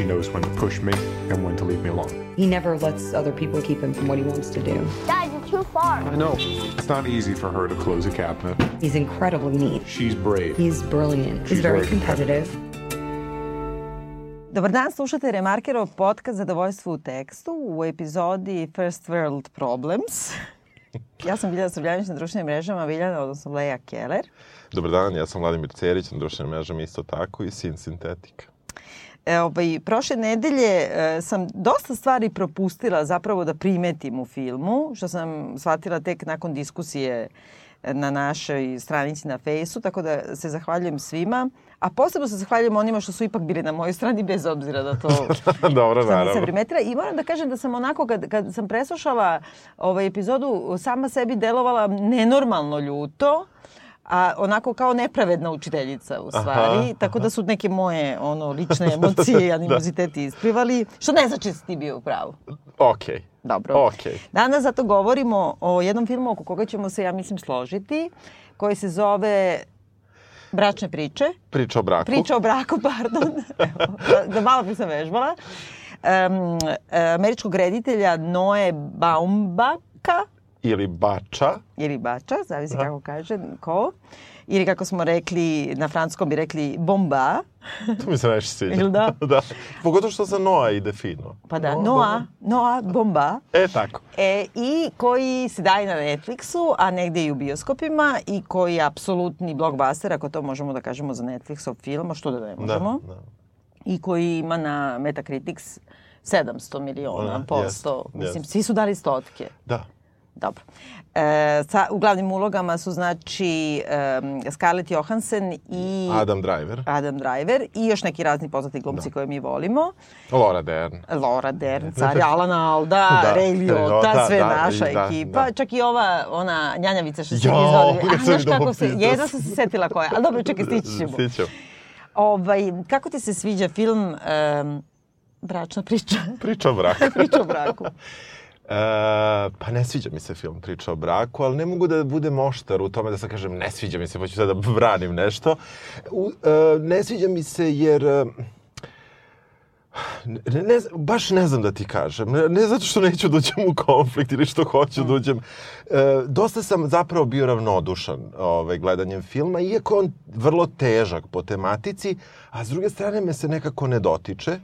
she knows when to push me and when to leave me alone. He never lets other people keep him from what he wants to do. Dad, you're too far. I know. It's not easy for her to close a cabinet. He's incredibly neat. She's brave. He's brilliant. He's She's very very competitive. Dobar dan, slušate Remarkerov podcast Zadovoljstvo u tekstu u epizodi First World Problems. ja sam Biljana Srbljanić na društvenim mrežama, Biljana, odnosno Leja Keller. Dobar dan, ja sam Vladimir Cerić na društvenim mrežama isto tako i Sin Sintetika. E, ovaj, prošle nedelje e, sam dosta stvari propustila zapravo da primetim u filmu, što sam shvatila tek nakon diskusije na našoj stranici na Fejsu, tako da se zahvaljujem svima. A posebno se zahvaljujem onima što su ipak bili na mojoj strani, bez obzira da to Dobro, sam nisam naravno. primetila. I moram da kažem da sam onako, kad, kad sam preslušala ovaj epizodu, sama sebi delovala nenormalno ljuto, a onako kao nepravedna učiteljica u stvari, Aha, tako da su neke moje ono lične emocije i animoziteti isplivali, što ne znači da si ti bio u pravu. Okej. Dobro. Okej. Danas zato govorimo o jednom filmu oko koga ćemo se, ja mislim, složiti, koji se zove Bračne priče. Priča o braku. Priča o braku, pardon. Evo, da, da malo bi sam vežbala. Um, američkog reditelja Noe Baumbaka, Ili bača. ili Bača, zavisi kako kaže ko. Ili kako smo rekli, na francuskom bi rekli bomba. To mi se najviše sviđa. Ili da? da. Pogotovo što za Noa ide fino. Pa da, No, Noa, Noa bomba. E, tako. E, I koji se daje na Netflixu, a negde i u bioskopima i koji je apsolutni blockbuster, ako to možemo da kažemo za Netflixov film, a što da ne možemo. Da, da. I koji ima na Metacritics 700 miliona Da, posto. jest, Mislim, jest. svi su dali stotke. Da. Dobro. E, sa, u glavnim ulogama su znači um, Scarlett Johansson i Adam Driver. Adam Driver i još neki razni poznati glumci koje mi volimo. Laura Dern. Laura Dern, car Alana Alda, Da, Ray Liotta, Liotta, sve da, naša da, ekipa. da. Čak i ova, ona njanjavica što se izvodi. kad A, sam znaš kako se, da jedna sam- se setila koja. Ali dobro, čekaj, stići ćemo. Stićemo. Ovaj, kako ti se sviđa film um, Bračna priča? Priča o braku. priča o braku. E, pa ne sviđa mi se film Priča o braku, ali ne mogu da budem oštar u tome da sad kažem ne sviđa mi se, pa ću sad da branim nešto. U, e, ne sviđa mi se jer... e, Ne, ne, baš ne znam da ti kažem. Ne, ne zato što neću da uđem u konflikt ili što hoću da uđem. E, dosta sam zapravo bio ravnodušan ovaj, gledanjem filma, iako on vrlo težak po tematici, a s druge strane me se nekako ne dotiče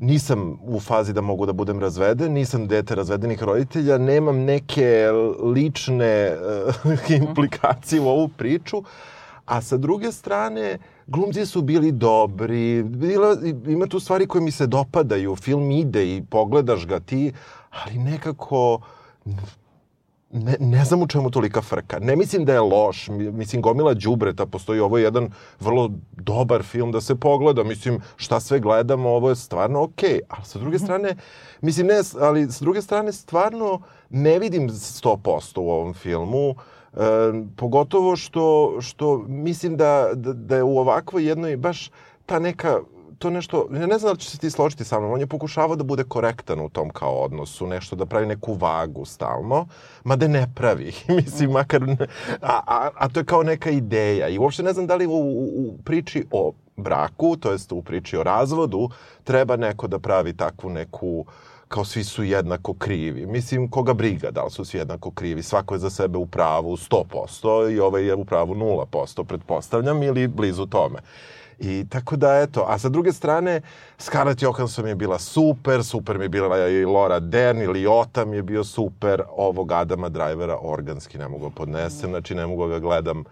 nisam u fazi da mogu da budem razveden, nisam dete razvedenih roditelja, nemam neke lične uh, implikacije u ovu priču, a sa druge strane, glumci su bili dobri, bila, ima tu stvari koje mi se dopadaju, film ide i pogledaš ga ti, ali nekako ne, ne znam u čemu tolika frka. Ne mislim da je loš, mi- mislim gomila đubreta, postoji. Ovo je jedan vrlo dobar film da se pogleda, mislim šta sve gledamo, ovo je stvarno okej, ali sa druge strane, mislim ne, ali sa druge strane stvarno ne vidim 100% u ovom filmu, e, pogotovo što, što mislim da, da, da je u ovakvoj jednoj baš ta neka to nešto, ja ne znam da će se ti složiti sa mnom, on je pokušavao da bude korektan u tom kao odnosu, nešto da pravi neku vagu stalno, mada ne pravi, mislim, makar, ne, a, a, a to je kao neka ideja i uopšte ne znam da li u, u, u priči o braku, to jest u priči o razvodu, treba neko da pravi takvu neku kao svi su jednako krivi. Mislim, koga briga da li su svi jednako krivi. Svako je za sebe u pravu 100% i ovaj je u pravu 0%, pretpostavljam, ili blizu tome. I tako da, eto, a sa druge strane, Scarlett Johansson je bila super, super mi je bila i Laura Dern, i Liotta mi je bio super, ovog Adama Drivera organski ne mogu ga podnesem, znači ne mogu ga gledam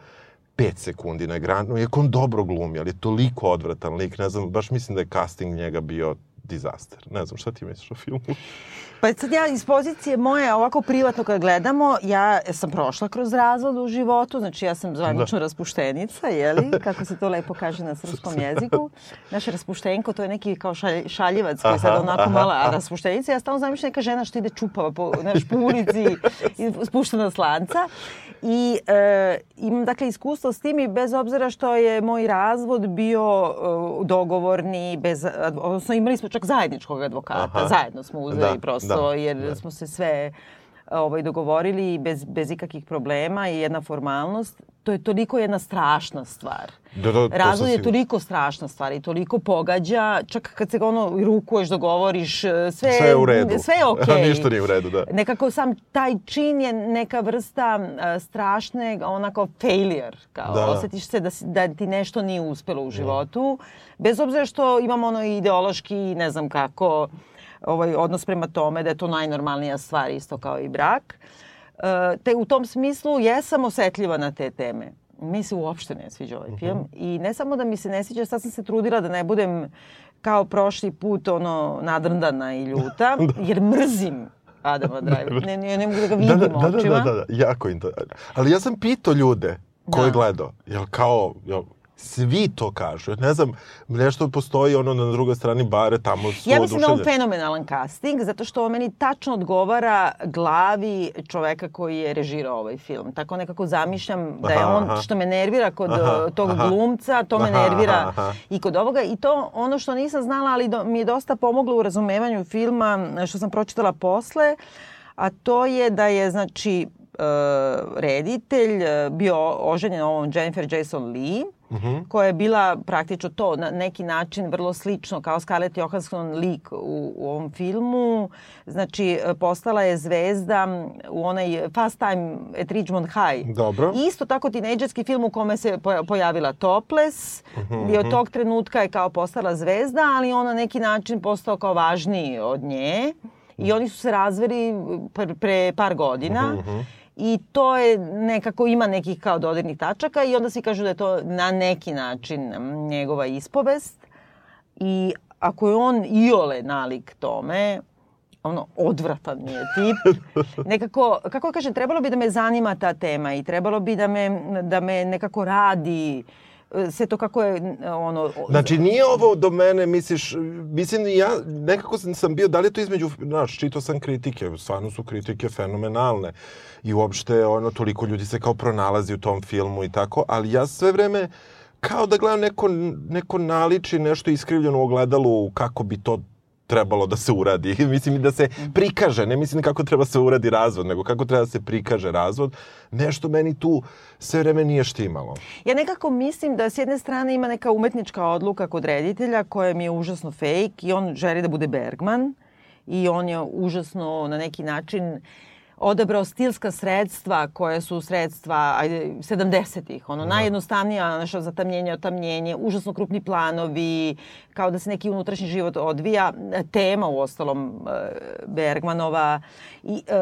5 sekundi na ekranu, iako on dobro glumi, ali je toliko odvratan lik, ne znam, baš mislim da je casting njega bio dizaster. Ne znam, šta ti misliš o filmu? Pa sad ja iz pozicije moje, ovako privatno kad gledamo, ja sam prošla kroz razvod u životu, znači ja sam zvanično raspuštenica, jeli, kako se to lepo kaže na srpskom jeziku. Naša raspuštenko, to je neki kao šalj, šaljivac koji je sad onako aha, mala aha. raspuštenica. Ja stalno zamišljam neka žena što ide čupava po, znaš, po ulici i spušta na slanca. I e, imam dakle iskustvo s tim i bez obzira što je moj razvod bio e, dogovorni, bez, odnosno imali smo čak zajedničkog advokata, Aha. zajedno smo uzeli Da, prosto da, jer da. smo se sve ovaj, dogovorili bez, bez ikakvih problema i jedna formalnost, to je toliko jedna strašna stvar. Da, da, Razvod je toliko strašna stvar i toliko pogađa, čak kad se ono i rukuješ, dogovoriš, sve, Sve je u redu. Sve je okej. Ništa nije u redu, da. Nekako sam taj čin je neka vrsta uh, strašne, onako failure, kao Da. osjetiš se da, si- da ti nešto nije uspelo u životu, bez obzira što imamo ono ideološki, ne znam kako, ovaj odnos prema tome da je to najnormalnija stvar isto kao i brak. E, te u tom smislu jesam osetljiva na te teme. Mi se uopšte ne sviđa ovaj film i ne samo da mi se ne sviđa, sad sam se trudila da ne budem kao prošli put ono nadrndana i ljuta, jer mrzim Adama Driver. Ne, ne, ne mogu da ga vidim Da, da, da, da, očima. da, da, jako to. Ali ja sam pitao ljude ko je Da. gledao, jel kao, jel, svi to kažu. Ne znam, nešto postoji ono na drugoj strani bare, tamo su Ja mislim da je fenomenalan casting, zato što meni tačno odgovara glavi čoveka koji je režirao ovaj film. Tako nekako zamišljam da je Aha, on, aha. što me nervira kod Aha, uh, tog aha. glumca, to me Aha, nervira aha, i kod ovoga. I to ono što nisam znala, ali do, mi je dosta pomoglo u razumevanju filma, što sam pročitala posle, a to je da je, znači, uh, reditelj bio oženjen ovom Jennifer Jason Lee, koja je bila praktično to na neki način vrlo slično kao Scarlett Johansson lik u, u ovom filmu. Znači, e, postala je zvezda u onaj Fast Time at Ridgemont High. Dobro. I isto tako tinejdžerski film u kome se poja- pojavila Topless Mhm, i od tog trenutka je kao postala zvezda, ali on na neki način postao kao važniji od nje. I oni su se razveli pre, pre par godina. Mhm, I to je nekako ima nekih kao dodirnih tačaka i onda svi kažu da je to na neki način njegova ispovest. I ako je on iole nalik tome, ono, odvratan je tip. Nekako, kako kažem, trebalo bi da me zanima ta tema i trebalo bi da me, da me nekako radi e, sve to kako je ono... Znači, nije ovo do mene, misliš, mislim, ja nekako sam, sam bio, da li je to između, znaš, čitao sam kritike, stvarno su kritike fenomenalne. I uopšte, ono, toliko ljudi se kao pronalazi u tom filmu i tako, ali ja sve vreme kao da gledam neko, neko naliči, nešto iskrivljeno u ogledalu, kako bi to trebalo da se uradi. mislim i da se prikaže, ne mislim kako treba se uradi razvod, nego kako treba da se prikaže razvod. Nešto meni tu sve vreme nije štimalo. Ja nekako mislim da s jedne strane ima neka umetnička odluka kod reditelja koja mi je užasno fake i on želi da bude Bergman i on je užasno na neki način odabrao stilska sredstva koje su sredstva ajde, 70-ih. Ono, najjednostavnija naša zatamnjenje, otamnjenje, užasno krupni planovi, kao da se neki unutrašnji život odvija. Tema u ostalom e, Bergmanova i, e,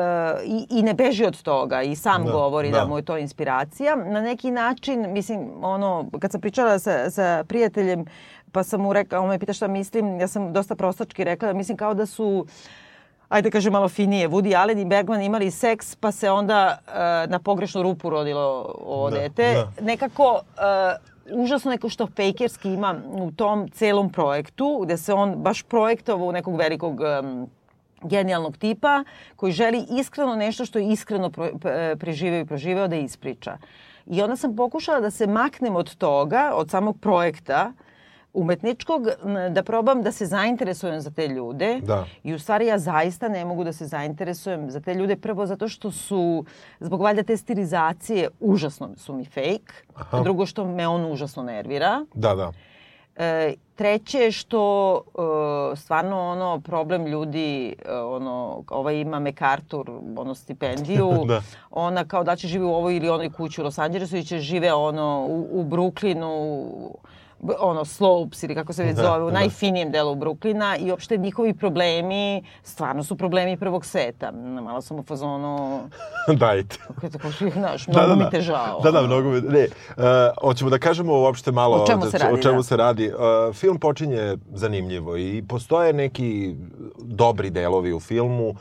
i, i ne beži od toga i sam Da, govori da. da. mu je to inspiracija. Na neki način, mislim, ono, kad sam pričala sa, sa prijateljem, pa sam mu rekla, on me pita šta mislim, ja sam dosta prostački rekla, mislim kao da su ajde kažem malo finije, Woody Allen i Bergman imali seks, pa se onda e, na pogrešnu rupu rodilo ovo Da, dete. da. Nekako, e, užasno neko što fejkerski ima u tom celom projektu, gde se on baš projektovao u nekog velikog em, genijalnog tipa koji želi iskreno nešto što je iskreno pro, preživeo i proživeo da ispriča. I onda sam pokušala da se maknem od toga, od samog projekta, umetničkog, da probam da se zainteresujem za te ljude. Da. I u stvari ja zaista ne mogu da se zainteresujem za te ljude. Prvo zato što su, zbog valjda te stilizacije, užasno su mi fake. Aha. Drugo što me on užasno nervira. Da, da. E, treće je što e, stvarno ono problem ljudi e, ono ovaj ima MacArthur ono stipendiju Da. ona kao da će živi u ovoj ili onoj kući u Los Angelesu i će žive ono u, u Brooklynu ono Slopes ili kako se već Da, zove u da. najfinijem delu Brooklyna i uopšte njihovi problemi stvarno su problemi prvog sveta malo sam u fazonu Dajte. kako je tako znaš mnogo mi te žao Da, da, mnogo mi... Ne, uh, hoćemo da kažemo uopšte malo O čemu se radi, o čemu da. se radi. Uh, film počinje zanimljivo i postoje neki dobri delovi u filmu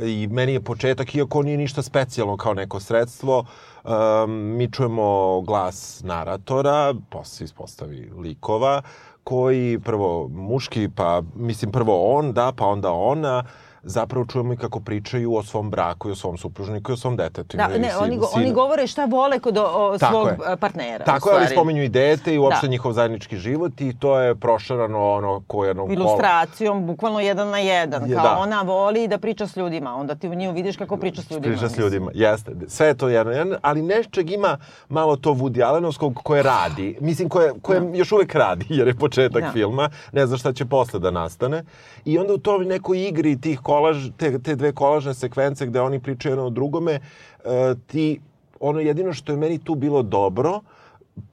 i meni je početak, iako nije ništa specijalno kao neko sredstvo, um, mi čujemo glas naratora, posle se ispostavi likova, koji prvo muški, pa mislim prvo on, da, pa onda ona, zapravo čujemo i kako pričaju o svom braku i o svom supružniku i o svom detetu. Da, Imaju ne, sin- oni, go, oni govore šta vole kod o, o, svog je. e, partnera. Tako je, ali spominju i dete i uopšte Da. njihov zajednički život i to je prošarano ono ko jedno kola. ilustracijom, bukvalno jedan na jedan. Je, Kao da. ona voli da priča s ljudima, onda ti u nju vidiš kako priča s ljudima. Priča s mislim. ljudima, jeste. Sve je to jedno, jedno ali nečeg ima malo to Woody Allenovskog koje radi. Mislim, koje, koje još uvek radi, jer je početak Da. filma. Ne zna šta će posle da nastane. I onda u toj nekoj igri tih kolaž, te, te dve kolažne sekvence gde oni pričaju jedno o drugome, e, ti, ono jedino što je meni tu bilo dobro,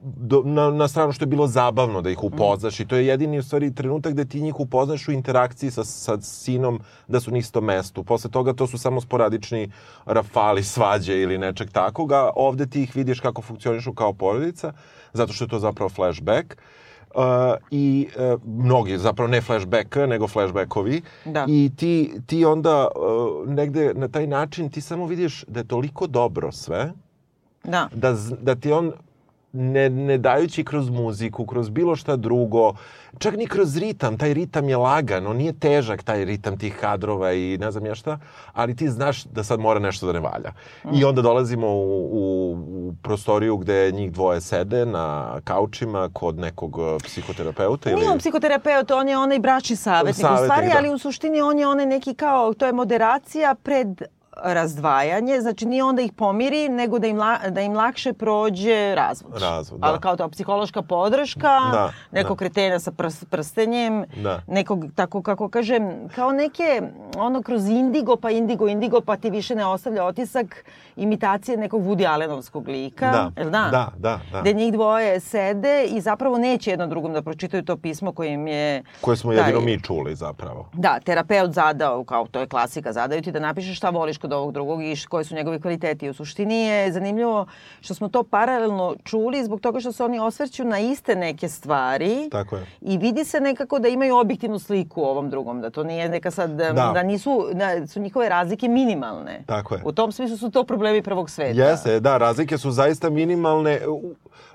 do, na, na stranu što je bilo zabavno da ih upoznaš i to je jedini u stvari trenutak gde ti njih upoznaš u interakciji sa, sa sinom da su na istom mestu. Posle toga to su samo sporadični rafali, svađe ili nečeg takoga. Ovde ti ih vidiš kako funkcionišu kao porodica, zato što je to zapravo flashback. Uh, i uh, mnogi, zapravo ne flashback, nego flashbackovi. Da. I ti, ti onda uh, negde na taj način ti samo vidiš da je toliko dobro sve, Da. da, da ti on ne, ne dajući kroz muziku, kroz bilo šta drugo, čak ni kroz ritam, taj ritam je lagan, on nije težak taj ritam tih kadrova i ne znam ja šta, ali ti znaš da sad mora nešto da ne valja. I onda dolazimo u, u, u prostoriju gde njih dvoje sede na kaučima kod nekog uh, psihoterapeuta ili... Nije on psihoterapeut, on je onaj bračni savjetnik, u Savjetnik, stvari, da. ali u suštini on je onaj neki kao, to je moderacija pred razdvajanje, znači nije onda ih pomiri, nego da im, la, da im lakše prođe razvod. Razvod, da. Ali kao to psihološka podrška, Da, nekog da. kretena sa prs, prstenjem, Da. nekog, tako kako kažem, kao neke, ono kroz indigo, pa indigo, indigo, pa ti više ne ostavlja otisak imitacije nekog Woody Allenovskog lika. Da, jel da? da, da, da. Gde njih dvoje sede i zapravo neće jedno drugom da pročitaju to pismo koje im je... Koje smo taj- jedino mi čuli zapravo. Da, terapeut zadao, kao to je klasika, zadaju ti da napišeš šta voliš kod ovog drugog i koji su njegovi kvaliteti. U suštini je zanimljivo što smo to paralelno čuli zbog toga što se oni osvrću na iste neke stvari Tako je. i vidi se nekako da imaju objektivnu sliku u ovom drugom, da to nije neka sad, da, Da. da nisu, da su njihove razlike minimalne. Tako je. U tom smislu su to problemi prvog sveta. Jeste, da, razlike su zaista minimalne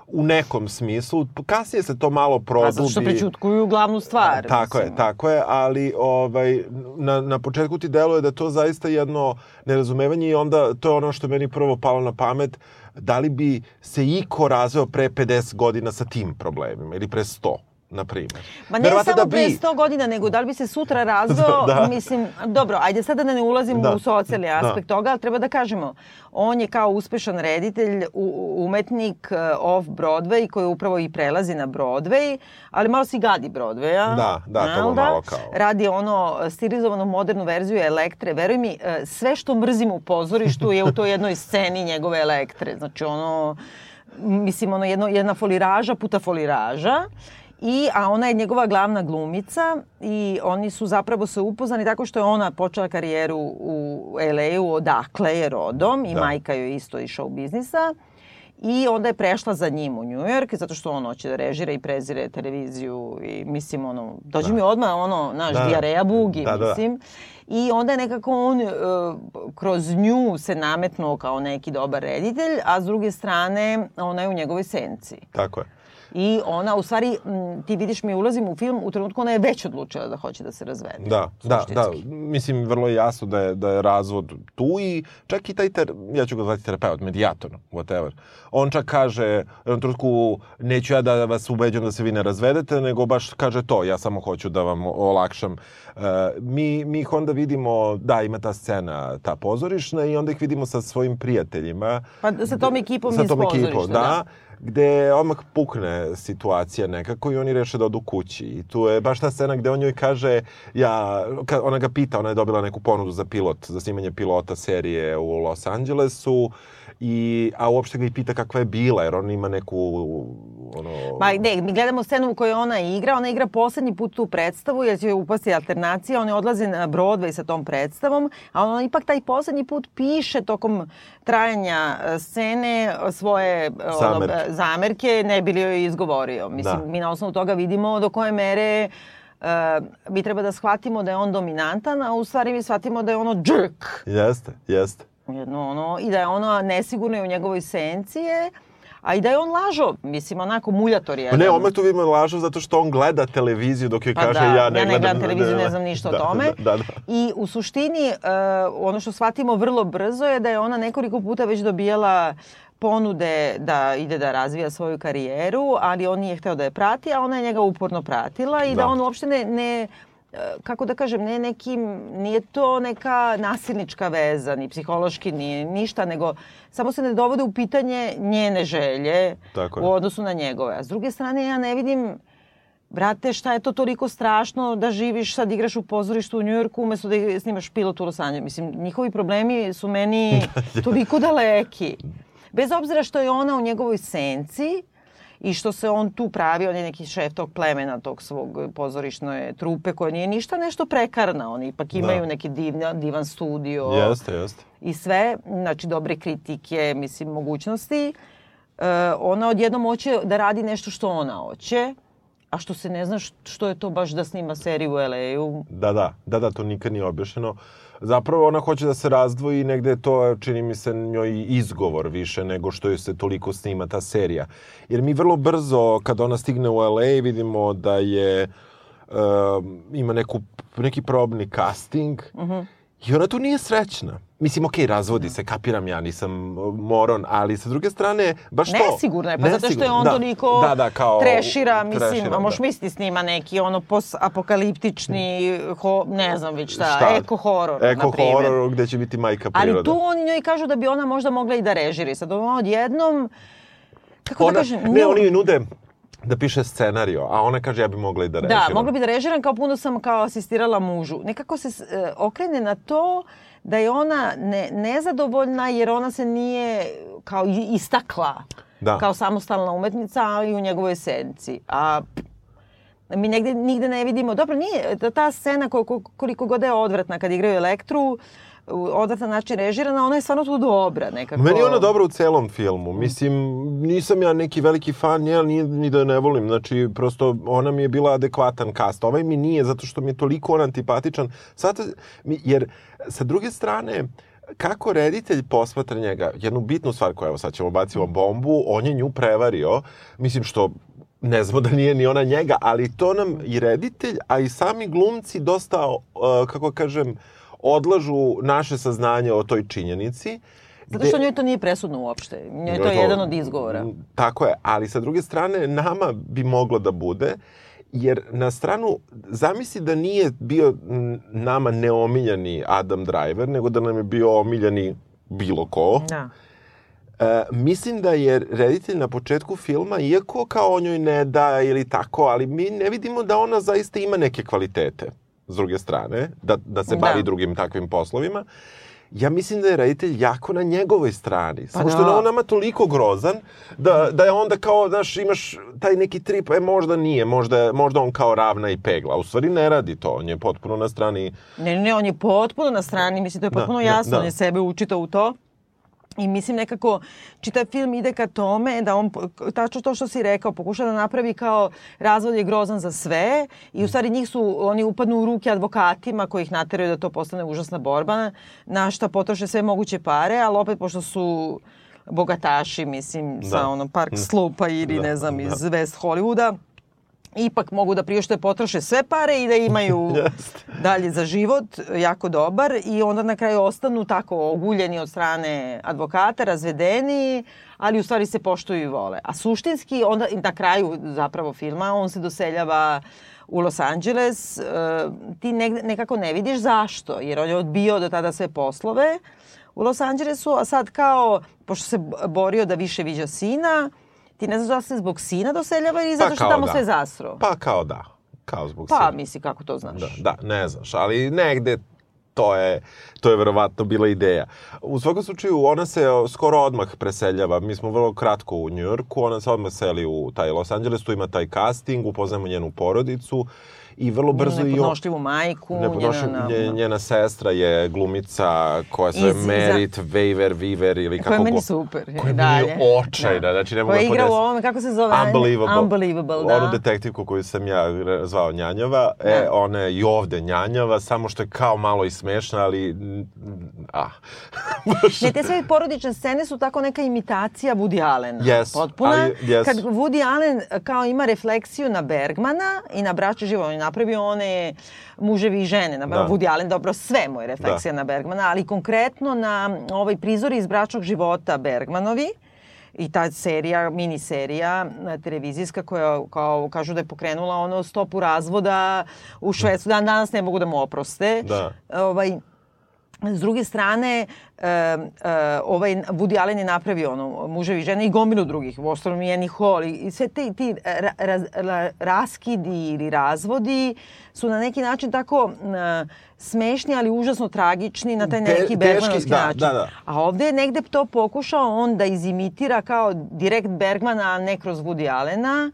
u, nekom smislu. Kasnije se to malo produbi. Pa zato što prećutkuju glavnu stvar. Tako je, mislim. tako je, ali ovaj, na, na početku ti deluje da je to zaista jedno nerazumevanje i onda to je ono što je meni prvo palo na pamet, da li bi se iko razveo pre 50 godina sa tim problemima ili pre 100, na primjer. Ma ne Verovatno samo da pre bi. 100 godina, nego da li bi se sutra razveo, Da. mislim, dobro, ajde sada da ne ulazim Da. u socijalni Da. aspekt toga, ali treba da kažemo, on je kao uspešan reditelj, umetnik uh, off-Broadway, koji upravo i prelazi na Broadway, ali malo si gadi Broadwaya. Da, da, to mu malo kao- Radi ono stilizovanu modernu verziju Elektre. Veruj mi, uh, sve što mrzim u pozorištu je u toj jednoj sceni njegove Elektre. Znači ono, mislim, ono jedno, jedna foliraža puta foliraža. I, a ona je njegova glavna glumica i oni su zapravo se upoznani tako što je ona počela karijeru u LA-u, odakle je rodom i Da. majka joj isto iz show biznisa. I onda je prešla za njim u New York, zato što on hoće da režira i prezire televiziju i mislim ono, dođe mi odmah ono, naš, Da. dijareja bugi, Da, da. mislim. I onda je nekako on uh, kroz nju se nametnuo kao neki dobar reditelj, a s druge strane ona je u njegovoj senci. Tako je. I ona, u stvari, m, ti vidiš, mi ulazimo u film, u trenutku ona je već odlučila da hoće da se razvede. Da, da, da. Suštinski. Mislim, vrlo je jasno da je, da je razvod tu i čak i taj, ter, ja ću ga zvati terapeut, medijator, whatever. On čak kaže, u trenutku, neću ja da vas ubeđam da se vi ne razvedete, nego baš kaže to, ja samo hoću da vam olakšam. E, mi, mi ih onda vidimo, da, ima ta scena, ta pozorišna i onda ih vidimo sa svojim prijateljima. Pa sa tom ekipom sa iz tom ekipom, da. da. Gde odmah pukne situacija nekako i oni reše da odu kući. I tu je baš ta scena gde on joj kaže, ja, ona ga pita, ona je dobila neku ponudu za pilot, za snimanje pilota serije u Los Angelesu, i, a uopšte ga i pita kakva je bila, jer on ima neku, ono... Ma ne, mi gledamo scenu u kojoj ona igra, ona igra poslednji put tu predstavu jer će upasti alternacija, ona odlazi na Broadway sa tom predstavom, a ona ipak taj poslednji put piše tokom trajanja e, scene svoje e, ono, Zamerke. e, zamerke, ne bi li joj izgovorio. Mislim, Da. mi na osnovu toga vidimo do koje mere Uh, mi treba da shvatimo da je on dominantan, a u stvari mi shvatimo da je ono jerk. Jeste, jeste. Jedno ono, I da je ono nesigurno i u njegovoj senci je, A i da je on lažo, mislim, onako muljator je. Pa ne, Ometovima lažu zato što on gleda televiziju dok joj Pa kaže da, ja ne ja ne gledam... gledam televiziju, ne znam ništa o Da, tome. Da, da, da. I u suštini, uh, ono što shvatimo vrlo brzo je da je ona nekoliko puta već dobijala ponude da ide da razvija svoju karijeru, ali on nije hteo da je prati, a ona je njega uporno pratila i da, Da. on uopšte ne, ne kako da kažem, ne nekim, nije to neka nasilnička veza, ni psihološki, ni ništa, nego samo se ne dovode u pitanje njene želje Tako je. u odnosu na njegove. A s druge strane, ja ne vidim Brate, šta je to toliko strašno da živiš, sad igraš u pozorištu u Njujorku umesto da snimaš pilot u Los Angeles? Mislim, njihovi problemi su meni toliko daleki. Bez obzira što je ona u njegovoj senci i što se on tu pravi, on je neki šef tog plemena, tog svog pozorišne trupe koja nije ništa nešto prekarna. Oni ipak imaju Da. neki divna, divan studio Jeste, jeste. i sve, znači dobre kritike, mislim, mogućnosti. E, ona odjednom hoće da radi nešto što ona hoće, a što se ne zna što je to baš da snima seriju u LA-u. Da, da, da, da, to nikad nije objašnjeno. Zapravo ona hoće da se razdvoji i negde je to, čini mi se, njoj izgovor više nego što joj se toliko snima ta serija. Jer mi vrlo brzo, kad ona stigne u LA, vidimo da je, um, ima neku, neki probni casting i ona tu nije srećna. Mislim, okej, razvodi se, kapiram ja, nisam uh, moron, ali sa druge strane, baš to... Nesigurna je, pa zato što je on da. toliko da, da, kao, trešira, mislim, trešira, a možeš da. misliti snima neki ono post-apokaliptični, ho, ne znam već šta, Šta? eko-horor, Eko na primjer. horor gde će biti majka priroda. Ali tu oni njoj kažu da bi ona možda mogla i da režiri. Sad ona odjednom, kako ona, da kažem, ne, nju- oni joj nude da piše scenario, a ona kaže ja bi mogla i da režiram. Da, mogla bi da režiram kao puno sam kao asistirala mužu. Nekako se e, okrene na to da je ona ne, nezadovoljna jer ona se nije kao istakla Da. kao samostalna umetnica, ali u njegovoj senci. A mi negde, nigde ne vidimo, dobro, nije, ta, ta scena koliko, koliko god je odvratna kad igraju Elektru, u odvratan način režirana, ona je stvarno tu dobra nekako. Meni je ona dobra u celom filmu. Mislim, nisam ja neki veliki fan nje, nije ni da ne volim. Znači, prosto ona mi je bila adekvatan kast. Ovaj mi nije, zato što mi je toliko on antipatičan. Sad, jer, sa druge strane, kako reditelj posmatra njega, jednu bitnu stvar koju, evo sad ćemo bacimo bombu, on je nju prevario, mislim što ne znamo da nije ni ona njega, ali to nam i reditelj, a i sami glumci dosta, uh, kako kažem, odlažu naše saznanje o toj činjenici. Zato što njoj to nije presudno uopšte. Njoj je to jedan od izgovora. M, Tako je, ali sa druge strane nama bi moglo da bude, jer na stranu, zamisli da nije bio nama neomiljani Adam Driver, nego da nam je bio omiljani bilo ko. Da. E, mislim da je reditelj na početku filma, iako kao on joj ne da ili tako, ali mi ne vidimo da ona zaista ima neke kvalitete, s druge strane, da, da se Da. bavi drugim takvim poslovima. Ja mislim da je reditelj jako na njegovoj strani. Samo što je da. on nama toliko grozan da, da je onda kao, znaš, imaš taj neki trip, e možda nije, možda, je- možda on kao ravna i pegla. U stvari ne radi to, on je potpuno na strani Ne, ne, on je potpuno na strani, mislim, to je Da, potpuno da, jasno, da. on je sebe učitao u to. I mislim nekako, čitav film ide ka tome da on, tačno to što si rekao, pokuša da napravi kao razvod je grozan za sve i u stvari njih su, oni upadnu u ruke advokatima koji ih nateraju da to postane užasna borba, na šta potroše sve moguće pare, ali opet pošto su bogataši, mislim, Da. sa ono Park Slopa ili Da, ne znam, da. iz West Hollywooda, ipak mogu da priušte potroše sve pare i da imaju dalje za život, jako dobar i onda na kraju ostanu tako oguljeni od strane advokata, razvedeni, ali u stvari se poštuju i vole. A suštinski onda na kraju zapravo filma on se doseljava u Los Angeles, e, ti nekako ne vidiš zašto, jer on je odbio do tada sve poslove u Los Angelesu, a sad kao, pošto se borio da više viđa sina, ti ne znaš da se zbog sina doseljava ili zato što tamo da. sve zasro. Pa kao da, kao zbog Pa, sina. misli kako to znaš. Da, da, ne znaš, ali negde to je, to je verovatno bila ideja. U svakom slučaju, ona se skoro odmah preseljava. Mi smo vrlo kratko u Njujorku, ona se odmah seli u taj Los Angeles, tu ima taj casting, upoznajemo njenu porodicu i vrlo brzo Njenu nepodnošljivu majku, Nepodnošljiv, njena... nje- njena sestra je glumica koja se zove Merit Weaver, Weaver ili kako koja je meni super. Koja je dalje. meni očajna, znači ne mogu Koja da igra u podnesem. ovome, kako se zove? Unbelievable. Unbelievable, da. Onu detektivku koju sam ja zvao Njanjava, e, Da. ona je i ovde Njanjava, samo što je kao malo i smešna, ali ah. Ne, te sve porodične scene su tako neka imitacija Woody Allena. Jesu, Potpuna. ali jesu. Kad Woody Allen e, kao ima refleksiju na Bergmana i na braću živo, on je napravio one muževi i žene. Na Da. Woody Allen, dobro, sve mu je refleksija na Bergmana, ali konkretno na ovaj prizori iz bračnog života Bergmanovi i ta serija, mini serija e, televizijska koja kao kažu da je pokrenula ono stopu razvoda u Švedsku. Dan danas ne mogu da mu oproste. Da. Ovaj, S druge strane, e, e, ovaj Woody Allen je napravio ono, muževi žene i gomilu drugih, u ostalom i Annie Hall i, i sve te, ti ra, raskidi ili razvodi su na neki način tako e, smešni, ali užasno tragični na taj Te- neki teški, Bergmanovski da, način. da, da. A ovde je negde to pokušao on da izimitira kao direkt Bergmana, a ne kroz Woody Allena.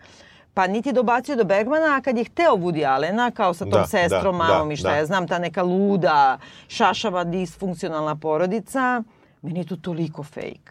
Pa niti dobacio do Bergmana, a kad je hteo Woody Allena, kao sa tom Da, sestrom, da, mamom da, i šta da. ja znam, ta neka luda, šašava, disfunkcionalna porodica, meni je to toliko fejk.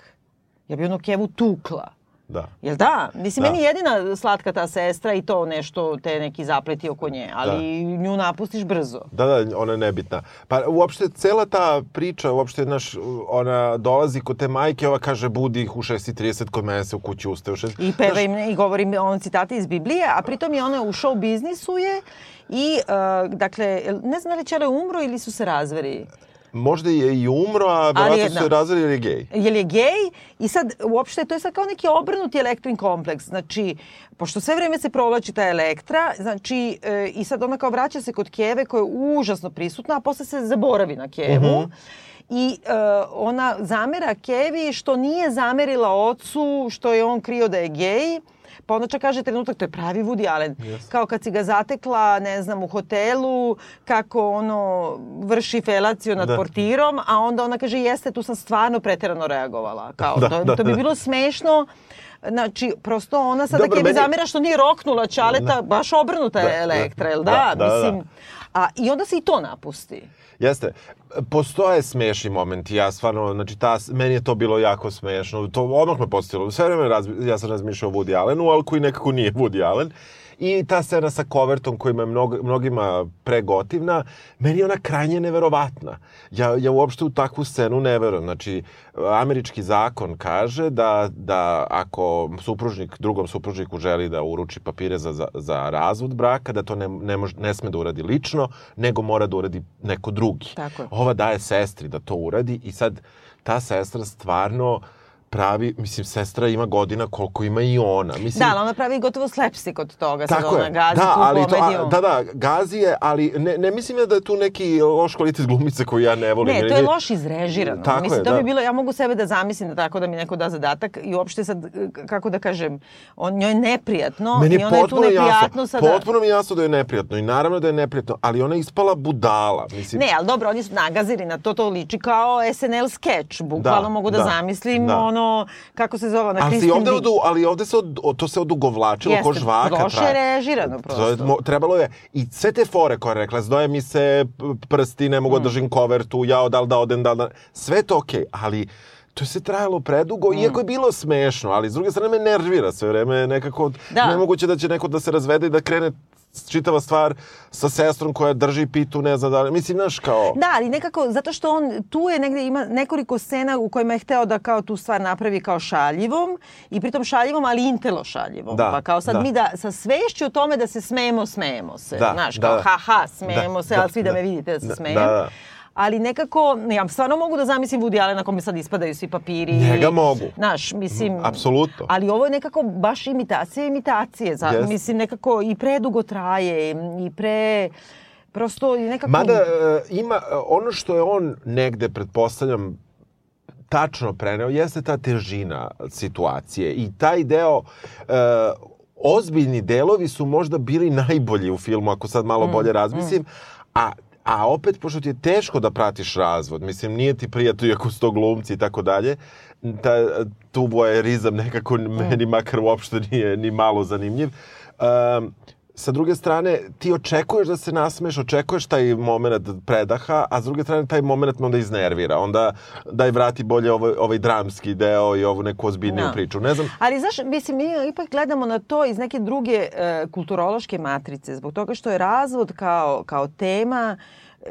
Ja bi ono Kevu tukla. Da. Jel da? Mislim, Da. meni je jedina slatka ta sestra i to nešto, te neki zapleti oko nje, ali nju napustiš brzo. Da, da, ona je nebitna. Pa uopšte cela ta priča, uopšte, znaš, ona dolazi kod te majke, ova kaže, budi ih u 6.30 kod mene se u kući ustaje u 6. I peva im i govori on citate iz Biblije, a pritom je ona u show biznisu je i, uh, dakle, ne znam da li Čele umro ili su se razveri. Možda je i umro, a verovatno su da. se razveli jer je gej. Jer je gej i sad uopšte to je sad kao neki obrnuti elektrin kompleks. Znači, pošto sve vreme se provlači ta elektra, znači e, i sad ona kao vraća se kod Keve koja je užasno prisutna, a posle se zaboravi na Kevu. I e, ona zamera Kevi što nije zamerila ocu, što je on krio da je gej. Pa onda čak kaže trenutak, to je pravi Woody Allen. Kao kad si ga zatekla, ne znam, u hotelu, kako ono vrši felaciju nad Da. portirom, a onda ona kaže jeste, tu sam stvarno preterano reagovala. Kao, Da, to, da, to bi da. bilo smešno. Znači, prosto ona sada Dobro, meni- zamera što nije roknula Čaleta, baš obrnuta je Da, Elektra, da, jel da? da, da, da. Mislim, a, I onda se i to napusti. Jeste. Postoje smešni momenti, ja stvarno, znači, ta, meni je to bilo jako smešno, to odmah me postavilo. Sve vreme razmi, ja sam razmišljao o Woody Allenu, ali koji nekako nije Woody Allen. I ta scena sa kovertom koja je mnog, mnogima pregotivna, meni je ona krajnje neverovatna. Ja, ja uopšte u takvu scenu ne verujem. Znači, američki zakon kaže da, da ako supružnik drugom supružniku želi da uruči papire za, za, za razvod braka, da to ne, ne, mož, ne sme da uradi lično, nego mora da uradi neko drugi. Tako je. Ova daje sestri da to uradi i sad ta sestra stvarno pravi, mislim, sestra ima godina koliko ima i ona. Mislim, Da, ali ona pravi gotovo slapstick od toga. Sad Tako ona je. gazi da, tu ali to, komediju. a, da, da, gazi je, ali ne, ne mislim ja da je tu neki loš kvalitet glumice koju ja ne volim. Ne, to je loš izrežirano. Tako Mislim, je, to da. bi bilo, ja mogu sebe da zamislim da tako da mi neko da zadatak i uopšte sad, kako da kažem, on, njoj je neprijatno Meni i ona je tu neprijatno jasno, sada. potpuno mi je jasno da je neprijatno i naravno da je neprijatno, ali ona je ispala budala. Mislim, Ne, ali dobro, oni su nagazili na to, to liči kao SNL skeč. Bukvalno Da, mogu da, da, zamislim da. ono, kako se zove, i Kristin ovde odu, ali ovde se od, to se odugovlačilo ko Jeste, žvaka. loše je režirano To je, prosto. trebalo je, i sve te fore koje je rekla, zdoje mi se prsti, ne Mm. mogu da držim kovertu, jao, da li da odem, da da... Sve to okej, ali to se trajalo predugo, Mm. iako je bilo smešno, ali s druge strane me nervira sve vreme, nekako Da. nemoguće da će neko da se razvede i da krene čitava stvar sa sestrom koja drži pitu, ne znam da li, mislim, znaš, kao... Da, ali nekako, zato što on tu je negde ima nekoliko scena u kojima je hteo da kao tu stvar napravi kao šaljivom i pritom šaljivom, ali intelo šaljivom. Da, pa kao sad da. mi da sa svešću o tome da se smejemo, smejemo se. Da, Znaš, da, kao da. ha ha, smejemo Da, se, da, ali svi da, da. me vidite da se Da, smejem. da, da. Ali nekako, ja stvarno mogu da zamislim Woody na kome sad ispadaju svi papiri. Njega mogu. Znaš, mislim... Apsolutno. Ali ovo je nekako baš imitacija imitacije. Za, Jest. Mislim, nekako i predugo traje i pre... Prosto i nekako... Mada e, ima, e, ono što je on negde, pretpostavljam, tačno preneo, jeste ta težina situacije i taj deo, e, ozbiljni delovi su možda bili najbolji u filmu, ako sad malo bolje razmislim, a A opet, pošto ti je teško da pratiš razvod, mislim, nije ti prijatno iako su to glumci i tako dalje, ta, tu vojerizam nekako meni makar uopšte nije ni malo zanimljiv. Um, sa druge strane, ti očekuješ da se nasmeš, očekuješ taj moment predaha, a s druge strane taj moment me onda iznervira. Onda daj vrati bolje ovaj, ovaj dramski deo i ovu neku ozbiljniju Da. priču. Ne znam, Ali znaš, mislim, mi ipak gledamo na to iz neke druge e, kulturološke matrice, zbog toga što je razvod kao, kao tema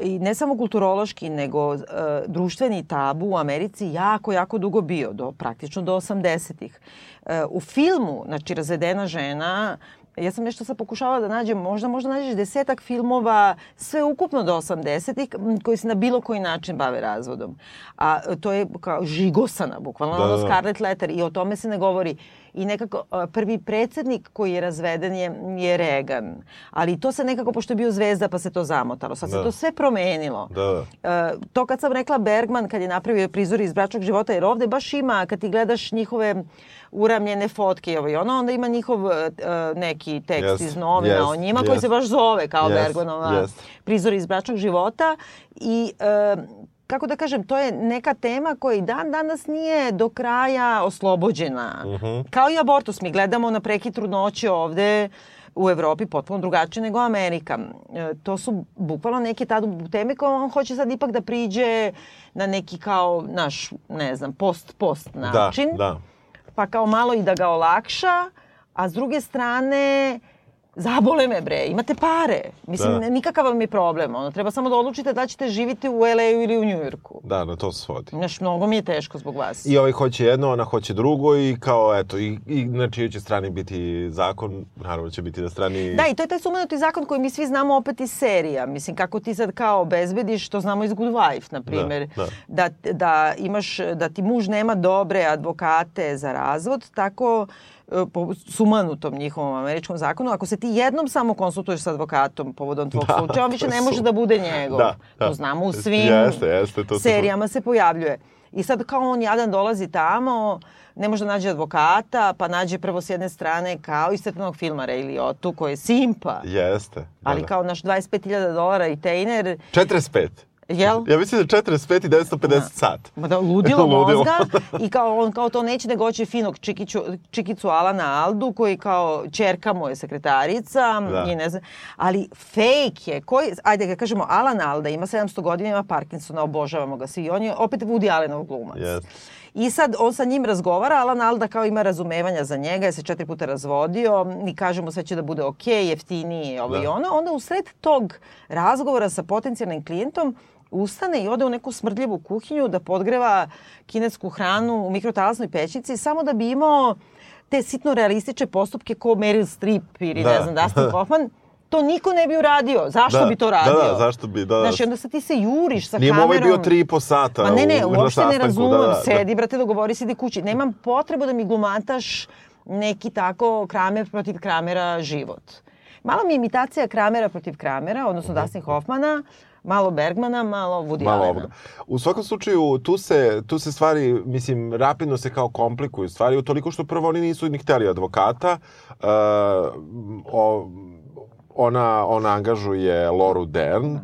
i ne samo kulturološki, nego e, društveni tabu u Americi jako, jako dugo bio, do, praktično do 80-ih. E, u filmu, znači, razvedena žena, ja sam nešto sad pokušavala da nađem, možda možda nađeš desetak filmova, sve ukupno do 80-ih, m, koji se na bilo koji način bave razvodom. A to je kao žigosana, bukvalno, Da, ono da, da. Scarlet Letter i o tome se ne govori. I nekako prvi predsednik koji je razveden je, je Reagan. Ali to se nekako, pošto je bio zvezda, pa se to zamotalo. Sad se Da. to sve promenilo. Da. E, to kad sam rekla Bergman, kad je napravio prizor iz bračnog života, jer ovde baš ima, kad ti gledaš njihove uramljene fotke i ovo i ono, onda ima njihov e, neki tekst Jest, iz novina jest, o njima koji jest. se baš zove kao Jest, Bergmanova jest. prizor iz bračnog života i e, kako da kažem, to je neka tema koja i dan danas nije do kraja oslobođena. Mhm. Kao i abortus, mi gledamo na prekid trudnoće ovde u Evropi potpuno drugačije nego Amerika. E, to su bukvalno neke tabu teme koje on hoće sad ipak da priđe na neki kao, naš, ne znam, post-post način Da, da. pa kao malo i da ga olakša, a s druge strane zabole me bre, imate pare. Mislim, Da. da. nikakav vam je problem. Ono, treba samo da odlučite da ćete živiti u LA-u ili u Njujorku. Da, na to se svodi. Znaš, mnogo mi je teško zbog vas. I ovaj hoće jedno, ona hoće drugo i kao, eto, i, i na čijoj će strani biti zakon, naravno će biti na strani... Da, i to je taj sumanuti zakon koji mi svi znamo opet iz serija. Mislim, kako ti sad kao obezbediš, to znamo iz Good Wife, na primjer. Da, da. Da, imaš, da ti muž nema dobre advokate za razvod, tako e, po sumanutom njihovom američkom zakonu, ako se ti jednom samo konsultuješ sa advokatom povodom tvog Da, slučaja, on više ne može da bude njegov. Da, da. To znamo u svim Jeste, jeste, to se- serijama se pojavljuje. I sad kao on jadan dolazi tamo, ne može da nađe advokata, pa nađe prvo s jedne strane kao iz crtanog filma Ray Liotu, koji je simpa, Jeste. Da, ali da. kao naš 25.000 dolara i tejner, 45. jel? Ja mislim da je 45 i 950 sat. Ma da, ludilo Ludilo. mozga i kao on kao to neće nego hoće finog čikiću, čikicu Alana Aldu koji kao čerka mu je sekretarica Da. i ne znam, ali fake je, koji, ajde ga kažemo Alan Alda ima 700 godina, ima Parkinsona, obožavamo ga svi, on je opet Woody Allenov glumac. Jeste. I sad on sa njim razgovara, Alan Alda kao ima razumevanja za njega, je se četiri puta razvodio i kaže mu sve će da bude okej, jeftinije, ovo Da. i ono. Onda u sred tog razgovora sa potencijalnim klijentom ustane i ode u neku smrdljivu kuhinju da podgreva kinesku hranu u mikrotalasnoj pećnici samo da bi imao te sitno realistične postupke ko Meryl Streep ili Da. ne znam Dustin Hoffman. To niko ne bi uradio. Zašto Da, bi to radio? da, da, zašto bi, da, da. Znaš, i onda sad ti se juriš sa Nije kamerom. ovaj bio tri i po sata Ma ne, ne, u, uopšte ne razumem. da, da, da. Sedi, brate, dogovori se, idi kući. Nemam potrebu da mi glumataš neki tako Kramer protiv Kramera život. Malo mi imitacija Kramera protiv Kramera, odnosno Dustin Hoffmana, malo Bergmana, malo Woody. Malo Allena. ovoga. U svakom slučaju, tu se, tu se stvari, mislim, rapidno se kao komplikuju stvari, utoliko što prvo oni nisu ni hteli advokata. Uh, o, ona, ona angažuje Loru Dern.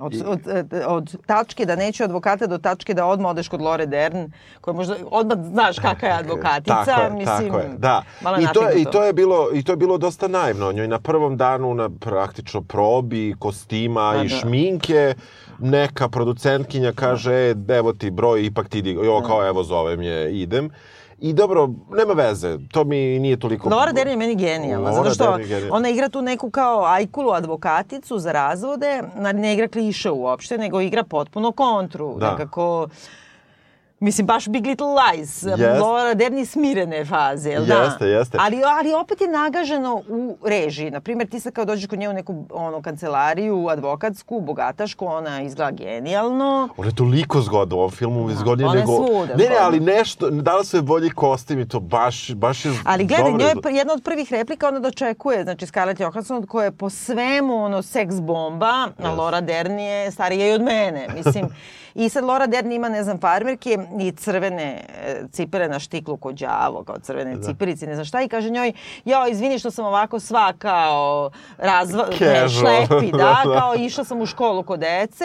Od, od, od tačke da neću advokata do tačke da odmah odeš kod Lore Dern, koja možda odmah znaš kakva je advokatica. Tako je, mislim, tako je, da. I to, je, I to je bilo i to je bilo dosta naivno. Njoj na prvom danu na praktično probi kostima Da, i da. šminke neka producentkinja kaže, e, evo ti broj, ipak ti. Jo, kao, evo, zovem je, idem. I dobro, nema veze, to mi nije toliko... Laura Dern je meni genijalna, zato što ona igra tu neku kao ajkulu advokaticu za razvode, ne igra kliše uopšte, nego igra potpuno kontru. Da. Nekako, Mislim, baš Big Little Lies. Jest. Laura Dern je smirene faze, jel Jeste, da? jeste. Ali, ali opet je nagaženo u režiji. Naprimjer, ti sad kao dođeš kod nje u neku ono, kancelariju, advokatsku, bogatašku, ona izgleda genijalno. Ona je toliko zgodna u ovom filmu, zgodnije ona je nego... svuda ne, ne, ali nešto, da li se bolji kostim i to baš, baš je Ali gledaj, njoj je jedna od prvih replika ona dočekuje, znači Scarlett Johansson koja je po svemu ono seks bomba, a Yes. Laura Dern je starija i od mene, mislim. I sad Laura Dern ima, ne znam, farmerke i crvene e, cipele na štiklu kod đavo, kao crvene da. cipelice, ne znam šta, i kaže njoj, jo, izvini što sam ovako sva kao razva, ne, šlepi, da, kao išla sam u školu kod dece,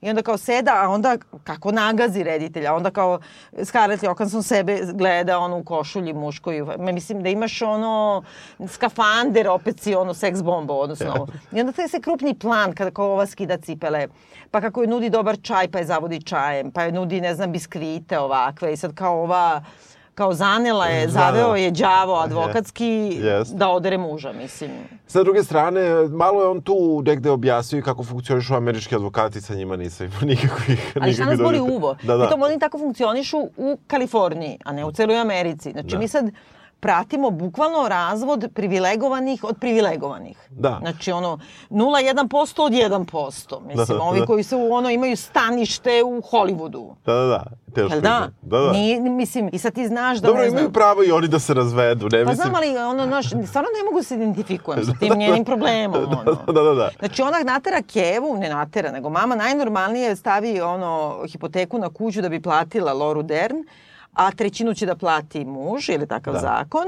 I onda kao seda, a onda kako nagazi reditelja, onda kao Scarlett Johansson sebe gleda ono u košulji muškoj. Mislim da imaš ono skafander, opet si ono seks bomba, odnosno ovo. I onda taj se krupni plan kada kao ova skida cipele, pa kako je nudi dobar čaj, pa je zavodi čajem, pa je nudi, ne znam, biskvite ovakve i sad kao ova kao zanela je, zaveo je đavo advokatski yes. da odere muža, mislim. Sa druge strane, malo je on tu negde objasnio kako funkcionišu američki advokati, sa njima nisam imao nikakvih... Ali šta nas boli uvo? Da, da. Pritom oni tako funkcionišu u Kaliforniji, a ne u celoj Americi. Znači da. mi sad pratimo bukvalno razvod privilegovanih od privilegovanih. Da. Znači ono 0,1% od 1%. Mislim, da, da, ovi da. koji su ono imaju stanište u Hollywoodu. Da, da, da. Teško da? Da, da. Nije, mislim, i sad ti znaš da Dobro, ne znam... imaju pravo i oni da se razvedu, ne pa mislim... znam, ali ono, znaš, stvarno ne mogu da se identifikujem sa tim njenim problemom, ono. Da, da, da, da. Znači, ona natera Kevu, ne natera, nego mama najnormalnije stavi, ono, hipoteku na kuću da bi platila Loru Dern, a trećinu će da plati muž, ili takav da. zakon,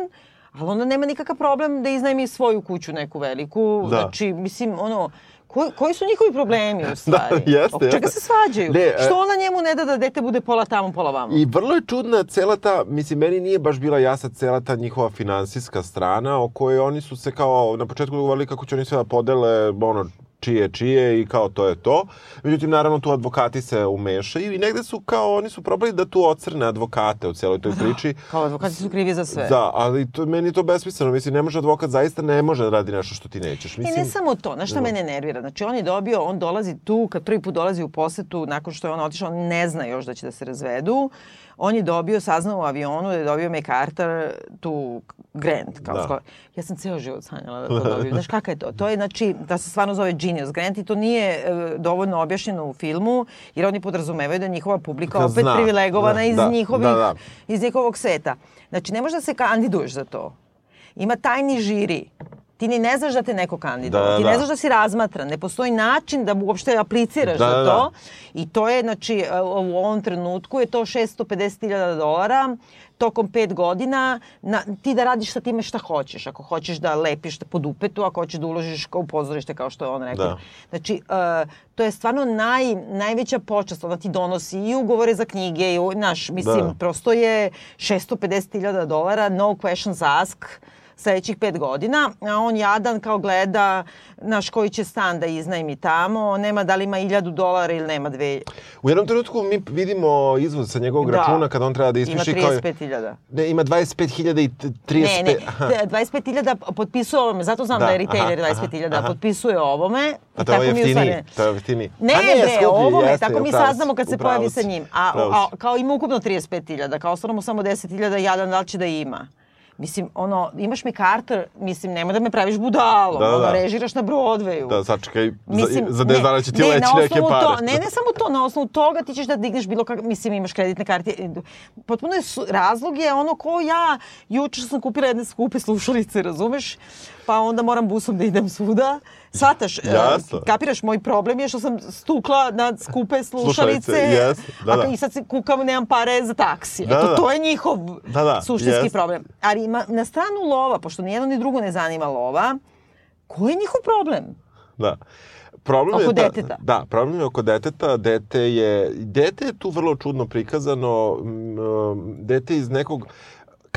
ali onda nema nikakav problem da iznajmi svoju kuću neku veliku. Da. Znači, mislim, ono, Ko, koji su njihovi problemi u da, stvari? Da, jeste, Oko čega se svađaju? Ne, Što ona njemu ne da da dete bude pola tamo, pola vamo? I vrlo je čudna cela ta, mislim, meni nije baš bila jasna cela ta njihova finansijska strana o kojoj oni su se kao na početku govorili kako će oni sve da podele, ono, čije čije i kao to je to. Međutim, naravno, tu advokati se umešaju i negde su kao, oni su probali da tu ocrne advokate u celoj toj priči. kao advokati su krivi za sve. Da, ali to, meni je to besmisleno. Mislim, ne može advokat, zaista ne može da radi nešto što ti nećeš. Mislim, I ne samo to, znaš šta da. mene nervira? Znači, on je dobio, on dolazi tu, kad prvi put dolazi u posetu, nakon što je on otišao, on ne zna još da će da se razvedu on je dobio, saznao u avionu da je dobio MacArthur tu grant. Kao da. Skoro. Ja sam ceo život sanjala da to dobijem. Znaš kakav je to? To je, znači, da se stvarno zove Genius Grant i to nije e, dovoljno objašnjeno u filmu, jer oni podrazumevaju da je njihova publika opet zna. privilegovana da, iz, da, njihovih, da, da. iz njihovog sveta. Znači, ne možeš da se kandiduješ za to. Ima tajni žiri ti ni ne znaš da te neko kandiduje, da, da, ti ne da. znaš da si razmatran, ne postoji način da uopšte apliciraš da, za da, to. Da. I to je, znači, u ovom trenutku je to 650.000 dolara tokom pet godina na, ti da radiš sa time šta hoćeš. Ako hoćeš da lepiš po dupetu, ako hoćeš da uložiš u pozorište, kao što je on rekao. Da. Znači, uh, to je stvarno naj, najveća počast. Ona ti donosi i ugovore za knjige, i, naš, mislim, da. prosto je 650.000 dolara, no questions asked sledećih pet godina, a on jadan kao gleda naš koji će stan da iznajmi tamo, nema da li ima 1000 dolara ili nema dve. U jednom trenutku mi vidimo izvoz sa njegovog da. računa kada on treba da ispiše kao... Ima 35.000. Ne, ima 25.000 i 35... Ne, ne, 25.000 potpisuje ovome, zato znam da, da je retailer 25.000, potpisuje ovome. A to je jeftini, to je jeftini. Ne, ne, bre, ovome, jeste, tako mi saznamo kad se pojavi sa njim. A, a, kao ima ukupno 35.000, kao ostalo mu samo 10.000, jadan da li će da ima. Mislim, ono, imaš mi karter, mislim, nemoj da me praviš budalom, da, da. ono, režiraš na Broadwayu. Da, sačekaj, mislim, za, za 10 dana će ti ne, leći neke pare. To, ne, ne samo to, na osnovu toga ti ćeš da digneš bilo kak, mislim, imaš kreditne karte. Potpuno je, razlog je ono ko ja, juče sam kupila jedne skupe slušalice, razumeš? Pa onda moram busom da idem svuda Svataš, e, Jasno. kapiraš, moj problem je što sam stukla na skupe slušalice, slušalice da, da. a i sad se kukam, nemam pare za taksi. Da, Eto, da. to je njihov da, da. suštinski yes. problem. Ali ima, na stranu lova, pošto nijedno ni drugo ne zanima lova, koji je njihov problem? Da. Problem oko je da, deteta. Da, problem je oko deteta. Dete je, dete je tu vrlo čudno prikazano. Dete iz nekog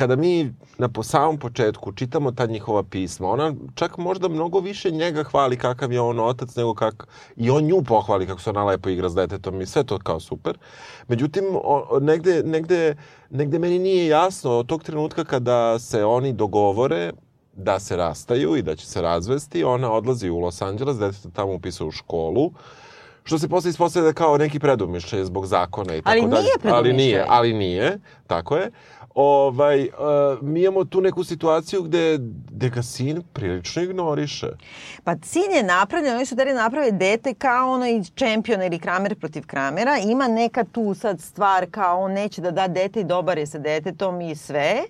kada mi na po samom početku čitamo ta njihova pisma, ona čak možda mnogo više njega hvali kakav je on otac nego kak i on nju pohvali kako se ona lepo igra s detetom i sve to kao super. Međutim, o, negde, negde, negde meni nije jasno od tog trenutka kada se oni dogovore da se rastaju i da će se razvesti, ona odlazi u Los Angeles, deteta tamo upisa u školu, što se posle ispostavlja kao neki predumišljaj zbog zakona i tako ali dalje. Nije ali nije, ali nije, tako je ovaj, uh, mi imamo tu neku situaciju gde, gde ga sin prilično ignoriše. Pa sin je napravljen, oni su da naprave dete kao ono i čempion ili Kramer protiv Kramera. Ima neka tu sad stvar kao on neće da da dete i dobar je sa detetom i sve.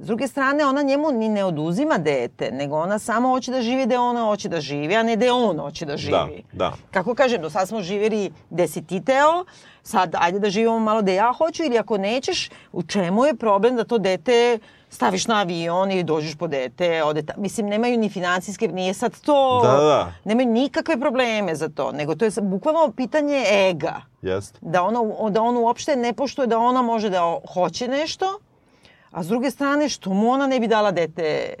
S druge strane, ona njemu ni ne oduzima dete, nego ona samo hoće da živi gde ona hoće da živi, a ne gde on hoće da živi. da. Kako kažem, do sad smo živjeli gde si ti teo, sad ajde da živimo malo gde ja hoću ili ako nećeš, u čemu je problem da to dete staviš na avion i dođeš po dete, ode ta, mislim, nemaju ni financijske, nije sad to, Da, da. nemaju nikakve probleme za to, nego to je bukvalno pitanje ega. Jest. Da, ona, da on uopšte ne poštuje da ona može da hoće nešto, a s druge strane, što mu ona ne bi dala dete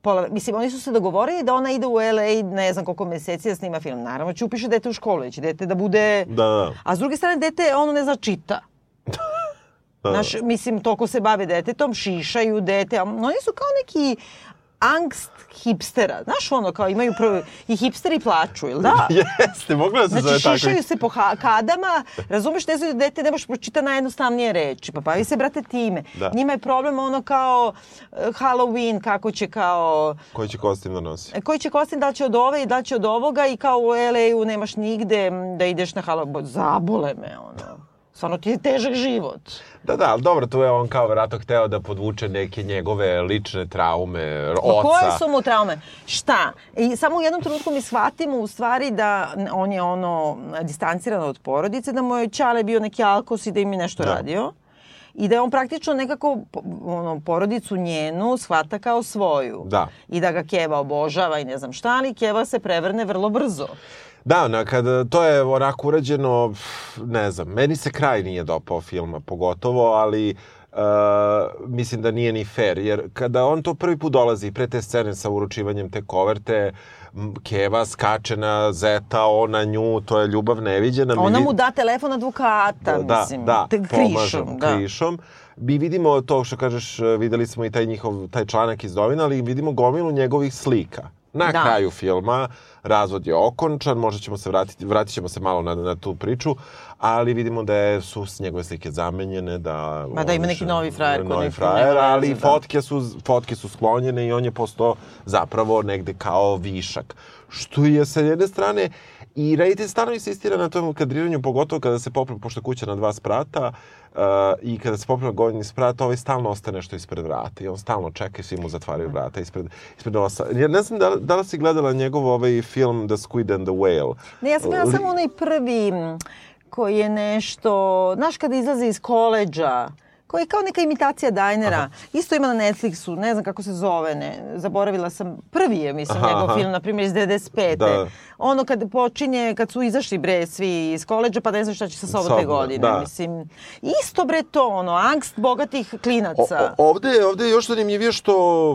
pola, mislim, oni su se dogovorili da ona ide u LA ne znam koliko meseci da snima film. Naravno će upiše dete u školu, će dete da bude... Da, da. A s druge strane, dete, ono ne zna čita. Da, Znaš, mislim, toliko se bave detetom, šišaju dete, a oni su kao neki angst hipstera. Znaš ono, kao imaju pro... i hipsteri plaču, ili da? Jeste, mogla da se zove Znači, tako. šišaju se po kadama, razumeš, ne znaju da dete ne možeš pročita najjednostavnije reči, pa bavi se, brate, time. Da. Njima je problem ono kao eh, Halloween, kako će kao, Koji će kostim da nosi? e, koji će kostim, da li će od ove i da li će od ovoga i kao u LA-u nemaš nigde da ideš na Halloween. Zabole me, ono. Stvarno ti je težak život. Da, da, ali dobro, tu je on kao vratno hteo da podvuče neke njegove lične traume, oca. koje su mu traume? Šta? I samo u jednom trenutku mi shvatimo u stvari da on je ono distanciran od porodice, da mu je Ćale bio neki alkos i da im je nešto Da. radio. I da je on praktično nekako ono, porodicu njenu shvata kao svoju. Da. I da ga Keva obožava i ne znam šta, ali Keva se prevrne vrlo brzo. Da, na, kada to je onako urađeno, ne znam, meni se kraj nije dopao filma, pogotovo, ali uh, mislim da nije ni fair, jer kada on to prvi put dolazi, pre te scene sa uručivanjem te koverte, Keva skače na Zeta, ona nju, to je ljubav neviđena. Ona mu da telefon advokata, da, mislim. da, te- pomažem krišom, da. krišom. Mi vidimo to što kažeš, videli smo i taj njihov, taj članak iz novina, ali vidimo gomilu njegovih slika. Na Da. kraju filma razvod je okončan, možda ćemo se vratiti, vratit ćemo se malo na, na tu priču, ali vidimo da je, su s njegove slike zamenjene, da... Ma da ima neki novi frajer Novi neki frajer, nema ali da. fotke su, fotke su sklonjene i on je postao zapravo negde kao višak. Što je sa jedne strane I reditelj stvarno insistira na tom kadriranju, pogotovo kada se popne, pošto kuća na dva sprata, uh, i kada se popne gornji sprat, ovaj stalno ostane nešto ispred vrata i on stalno čeka i svi mu zatvaraju vrata ispred, ispred nosa. Ja ne znam da, da li si gledala njegov ovaj film The Squid and the Whale. Ne, ja sam gledala Li- samo onaj prvi koji je nešto, znaš kada izlaze iz koleđa, koji je kao neka imitacija Dajnera. Isto ima na Netflixu, ne znam kako se zove, ne, zaboravila sam. Prvi je, mislim, Aha, njegov aha. film, na primjer, iz 95. Da. Ono kad počinje, kad su izašli bre svi iz koleđa, pa ne znam šta će sa sobom te godine. da. Mislim, isto bre to, ono, angst bogatih klinaca. o, ovde, ovde je još zanimljivije što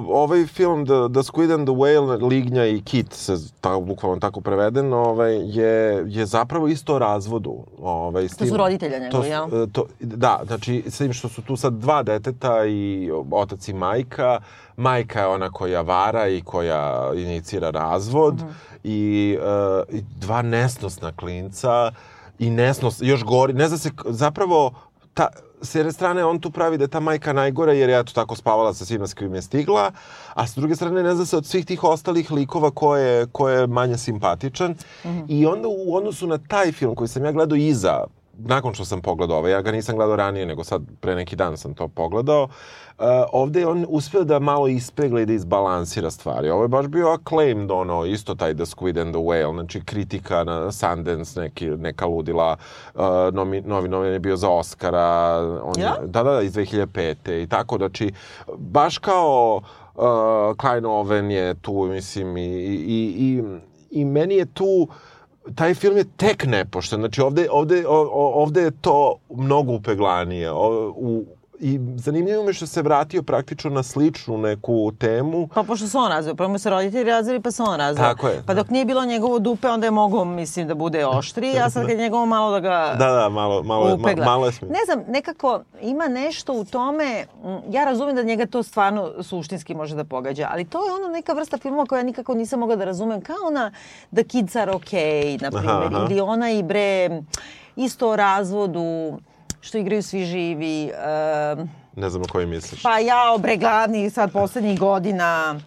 ovaj film The, The Squid and the Whale, Lignja i Kit, se ta, bukvalno tako preveden, ovaj, je, je zapravo isto o razvodu. Ovaj, To su tim- roditelja njegovi, to, jel? su- e, To, da, znači, s tim što su tu sad dva deteta i otac i majka. Majka je ona koja vara i koja inicira razvod. Mhm. I, e, I dva nesnosna klinca. I nesnos, još gori, ne zna se, zapravo, ta, s jedne strane on tu pravi da je ta majka najgora jer je eto tako spavala sa svima s kojim je stigla, a s druge strane ne zna se od svih tih ostalih likova ko je, ko je manje simpatičan. I onda u odnosu na taj film koji sam ja gledao iza, nakon što sam pogledao ovaj, ja ga nisam gledao ranije, nego sad pre neki dan sam to pogledao, uh, ovde je on uspeo da malo ispegla i da izbalansira stvari. Ovo je baš bio acclaimed, ono, isto taj The Squid and the Whale, znači kritika na Sundance, neki, neka ludila, uh, nomi, novi novinar je bio za Oscara, on Ja? da, da, da, iz 2005. i tako, znači, baš kao uh, Klein Oven je tu, mislim, i, i, i, i meni je tu taj film je tek nepošten. Znači ovde, ovde, ovde je to mnogo upeglanije. O, u, I zanimljivo mi što se vratio praktično na sličnu neku temu. Pa pošto se on razveo, prvo se roditelji razveli pa se on razveo. Tako je. Pa dok nije bilo njegovo dupe, onda je mogao, mislim, da bude oštri, a sad kad je njegovo malo da ga Da, da, malo, malo, ma, upegla. malo je smi- Ne znam, nekako ima nešto u tome, ja razumem da njega to stvarno suštinski može da pogađa, ali to je ono neka vrsta filmova koja ja nikako nisam mogla da razumem, kao ona The Kids Are Okay, na primjer, Aha, aha. ili ona i bre, isto o razvodu, što igraju svi živi, um, Ne znam o kojoj misliš. Pa jao bre, gladni sad poslednjih godina.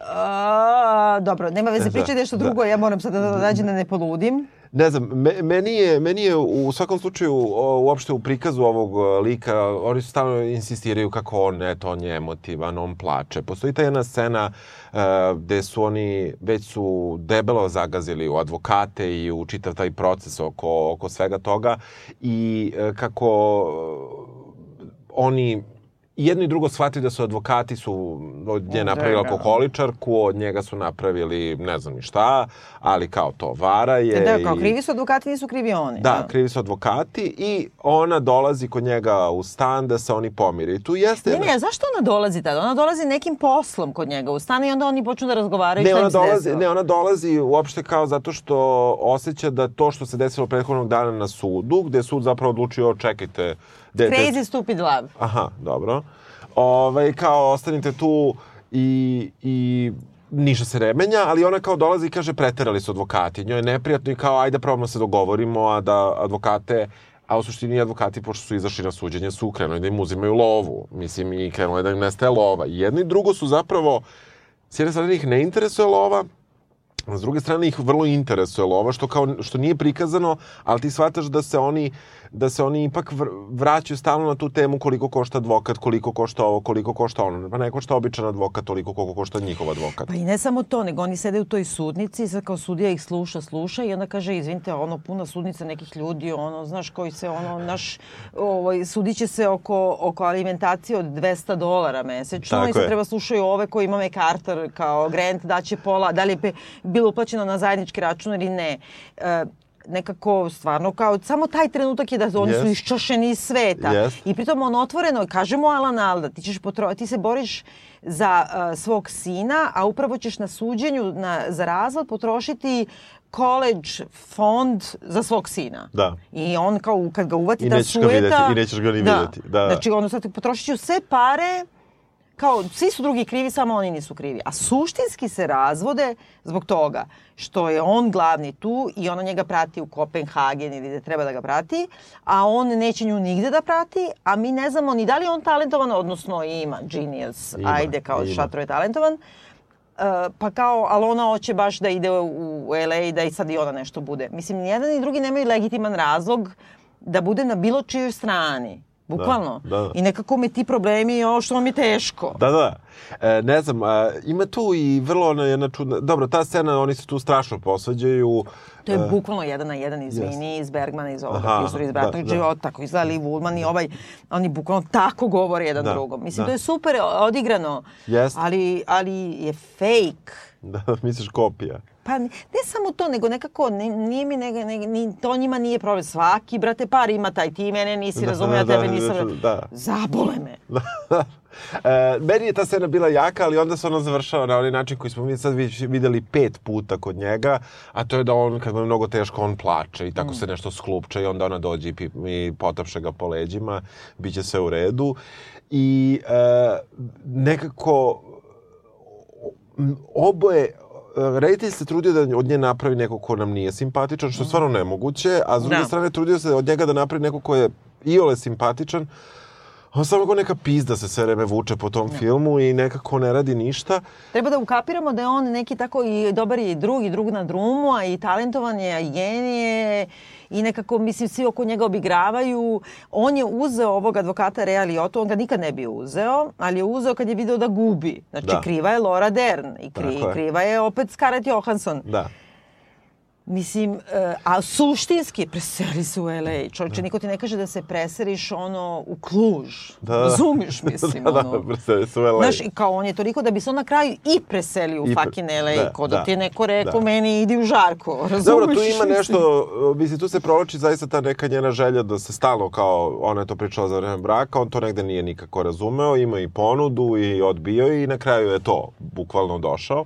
A, dobro, nema veze, Da, pričaj nešto da. drugo, ja moram sad da, da nađem da ne poludim. Ne znam, me, meni, je, meni je u svakom slučaju uopšte u prikazu ovog o, lika, oni stalno insistiraju kako on, eto, on je emotivan, on plače. Postoji ta jedna scena uh, gde su oni, već su debelo zagazili u advokate i u čitav taj proces oko, oko svega toga i uh, kako oni i jedno i drugo shvatili da su advokati su od nje napravili da. alkoholičarku, od njega su napravili ne znam ni šta, ali kao to vara je. Da, kao i- krivi su advokati, nisu krivi oni. Da, krivi su advokati i ona dolazi kod njega u stan da se oni pomire. I tu jeste... Ne, jedna- ne, zašto ona dolazi tada? Ona dolazi nekim poslom kod njega u stan i onda oni počnu da razgovaraju Ne, ona dolazi, ne, ona dolazi uopšte kao zato što osjeća da to što se desilo prethodnog dana na sudu, gde sud zapravo odlučio, čekajte... De, Crazy stupid love. Aha, dobro. Ovaj, kao, ostanite tu i, i ništa se ne menja, ali ona kao dolazi i kaže preterali su advokati. Njoj je neprijatno i kao ajde probamo da se dogovorimo, a da advokate a u suštini advokati, pošto su izašli na suđenje, su krenuli da im uzimaju lovu. Mislim, i krenuli da im nestaje lova. I jedno i drugo su zapravo, s jedne strane ih ne interesuje lova, a s druge strane ih vrlo interesuje lova, što, kao, što nije prikazano, ali ti shvataš da se oni da se oni ipak vr vraćaju stalno na tu temu koliko košta advokat, koliko košta ovo, koliko košta ono. Pa ne košta običan advokat toliko koliko košta njihov advokat. Pa i ne samo to, nego oni sede u toj sudnici i sad kao sudija ih sluša, sluša i onda kaže, izvinite, ono, puna sudnica nekih ljudi, ono, znaš, koji se, ono, naš, ovaj, sudit će se oko, oko alimentacije od 200 dolara mesečno Tako i sad je. treba slušaju ove koji ima MacArthur kao grant, daće pola, da li je bilo uplaćeno na zajednički račun ili ne. E, nekako stvarno kao samo taj trenutak je da oni su Yes. iščašeni iz sveta. Yes. I pritom on otvoreno, kaže mu Alan Alda, ti, ćeš potro, ti se boriš za uh, svog sina, a upravo ćeš na suđenju na, za razvod potrošiti college fond za svog sina. Da. I on kao kad ga uvati I ta sueta... videti, i nećeš ga ni da. videti. Da, da. Znači ono sad potrošit ću sve pare kao svi su drugi krivi, samo oni nisu krivi. A suštinski se razvode zbog toga što je on glavni tu i ona njega prati u Kopenhagen ili gde treba da ga prati, a on neće nju nigde da prati, a mi ne znamo ni da li on talentovan, odnosno ima genius, Ima, ajde kao ima. šatro je talentovan, Uh, pa kao, ali ona hoće baš da ide u, u LA i da i sad i ona nešto bude. Mislim, ni jedan ni drugi nemaju legitiman razlog da bude na bilo čijoj strani. Bukvalno. Da, da. I nekako me ti problemi, o što vam je teško. Da, da. E, ne znam, a, ima tu i vrlo ona jedna čudna... Dobro, ta scena, oni se tu strašno posvađaju. To je bukvalno jedan na jedan, izvini, iz Bergmana, iz ovoga, Aha, iz da, Bratnog da. života, tako izgleda Lee Woolman i ovaj, oni bukvalno tako govore jedan Da, drugom. Mislim, da. to je super odigrano, Jeste. ali, ali je fake. Da, misliš kopija. Pa ne, samo to, nego nekako, ne, nije mi, ne, ne, ni, to njima nije problem. Svaki, brate, par ima taj, ti mene nisi Da, razumio, da, tebe da, nisam... da. Zabole me. e, meni je ta scena bila jaka, ali onda se ona završava na onaj način koji smo mi sad videli pet puta kod njega, a to je da on, kad mu je mnogo teško, on plače i tako se nešto sklupče i onda ona dođe i, i potapše ga po leđima, bit će sve u redu. I e, nekako oboje e, reditelj se trudio da od nje napravi neko ko nam nije simpatičan, što je stvarno nemoguće, a s druge Da. strane trudio se od njega da napravi neko ko je iole simpatičan, on samo kao neka pizda se sve vreme vuče po tom filmu i nekako ne radi ništa. Treba da ukapiramo da je on neki tako i dobar i drug i drug na drumu, a i talentovan je, a i genije i nekako, mislim, svi oko njega obigravaju. On je uzeo ovog advokata Rea Liotta, on ga nikad ne bi uzeo, ali je uzeo kad je video da gubi. Znači, Da. kriva je Laura Dern i kri, kriva je opet Scarlett Johansson. Da. Mislim, e, a suštinski preseli se u LA. Čovječe, niko ti ne kaže da se preseliš ono u Kluž. Da, da. Razumiš, mislim, da, ono. da, preseli su u LA. Znaš, i kao on je toliko da bi se on na kraju i preselio u I fucking LA, da, ko da, da, ti je neko rekao da. meni idi u žarko, razumeš? Dobro, tu ima nešto, mislim, tu se provlači zaista ta neka njena želja da se stalno kao, ona je to pričala za vreme braka, on to negde nije nikako razumeo, ima i ponudu i odbio i na kraju je to bukvalno došao.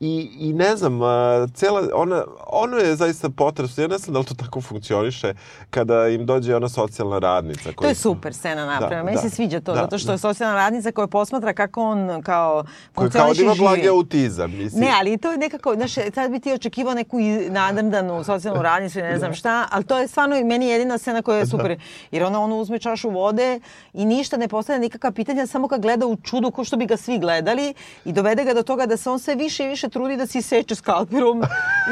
I, I ne znam, a, cela, ona, ono je zaista potresno, ja ne znam da li to tako funkcioniše, kada im dođe ona socijalna radnica. To koja- je super scena napravljena. Meni da, se sviđa to, da, zato što da. je socijalna radnica koja posmatra kako on kao Koji kao da funkcioniše ima živi. blagi autizam, mislim. Ne, ali to je nekako, znaš, sad bi ti očekivao neku nadrndanu socijalnu radnicu i ne znam šta, ali to je stvarno meni jedina scena koja je super. Jer ona ono uzme čašu vode i ništa ne postavlja nikakva pitanja, samo kad gleda u čudu ko što bi ga svi gledali i dovede ga do toga da se on sve više i više trudi da se iseče skalperom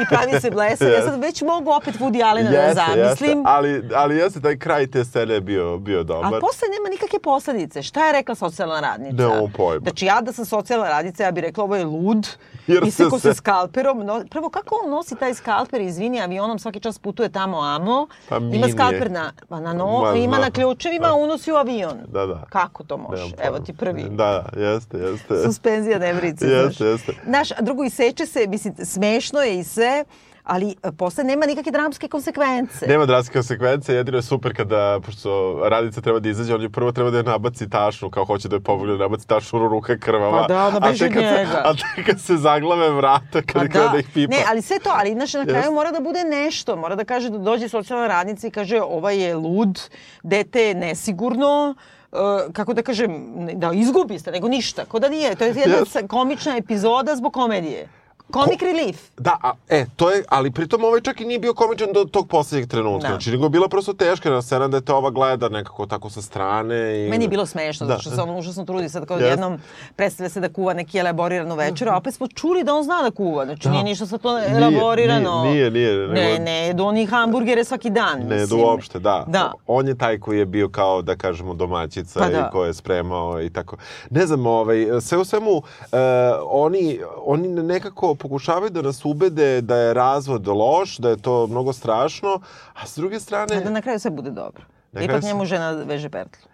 i pravi se blesav. Ja sad već mogu opet Woody Allena da zamislim. ali, ali jeste, taj kraj te scene je bio, bio dobar. A posle nema nikakve posledice. Šta je rekla socijalna radnica? Nemam pojma. Znači ja da sam socijalna radnica, ja bih rekla ovo je lud. Jer Isekao se- se skalperom. No, prvo, kako on nosi taj skalper, izvini, avionom svaki čas putuje tamo amo. Pa ima skalper na, pa na, no, Ma, ima na ključevima, a unosi u avion. Da, da. Kako to može? Evo ti prvi. Da, da, jeste, jeste. Suspenzija nevrice, Jeste, jeste. Znaš, a iseče se, mislim, smešno je i sve, ali e, posle nema nikakve dramske konsekvence. Nema dramske konsekvence, jedino je super kada, pošto radica treba da izađe, on je prvo treba da je nabaci tašnu, kao hoće da je pomogne da nabaci tašnu, ruka je krvava. Pa da, ona beži od kad se- njega. A tek kad se zaglave vrata, kada Pa krene da ih pipa. Ne, ali sve to, ali znaš, na kraju Jeste. mora da bude nešto. Mora da kaže da dođe socijalna radnica i kaže ovaj je lud, dete je nesigurno, Uh, kako da kažem, da izgubi ste, nego ništa. Ko da nije. To je jedna sa- komična epizoda zbog komedije. Comic relief. Da, a, e, to je, ali pritom ovaj čak i nije bio komičan do tog poslednjeg trenutka. Da. Znači, nego je bila prosto teška na scena da te ova gleda nekako tako sa strane. I... Meni je bilo smešno, Da. zato što se on užasno trudi sad kao Jeste. jednom predstavlja se da kuva neki elaboriranu večeru, a opet smo čuli da on zna da kuva. Znači nije ništa sa to elaborirano. nije, nije, nije, Ne, nego- ne, jedu oni hamburgere svaki dan. Ne, da mislim. uopšte, da. Da. On je taj koji je bio kao, da kažemo, domaćica Pa i da. ko je spremao i tako. Ne znam, ovaj, sve u svemu, e, oni, oni nekako pokušavaju da nas ubede da je razvod loš, da je to mnogo strašno, a s druge strane... Da na kraju sve bude dobro. Na Ipak njemu žena veže pertlu.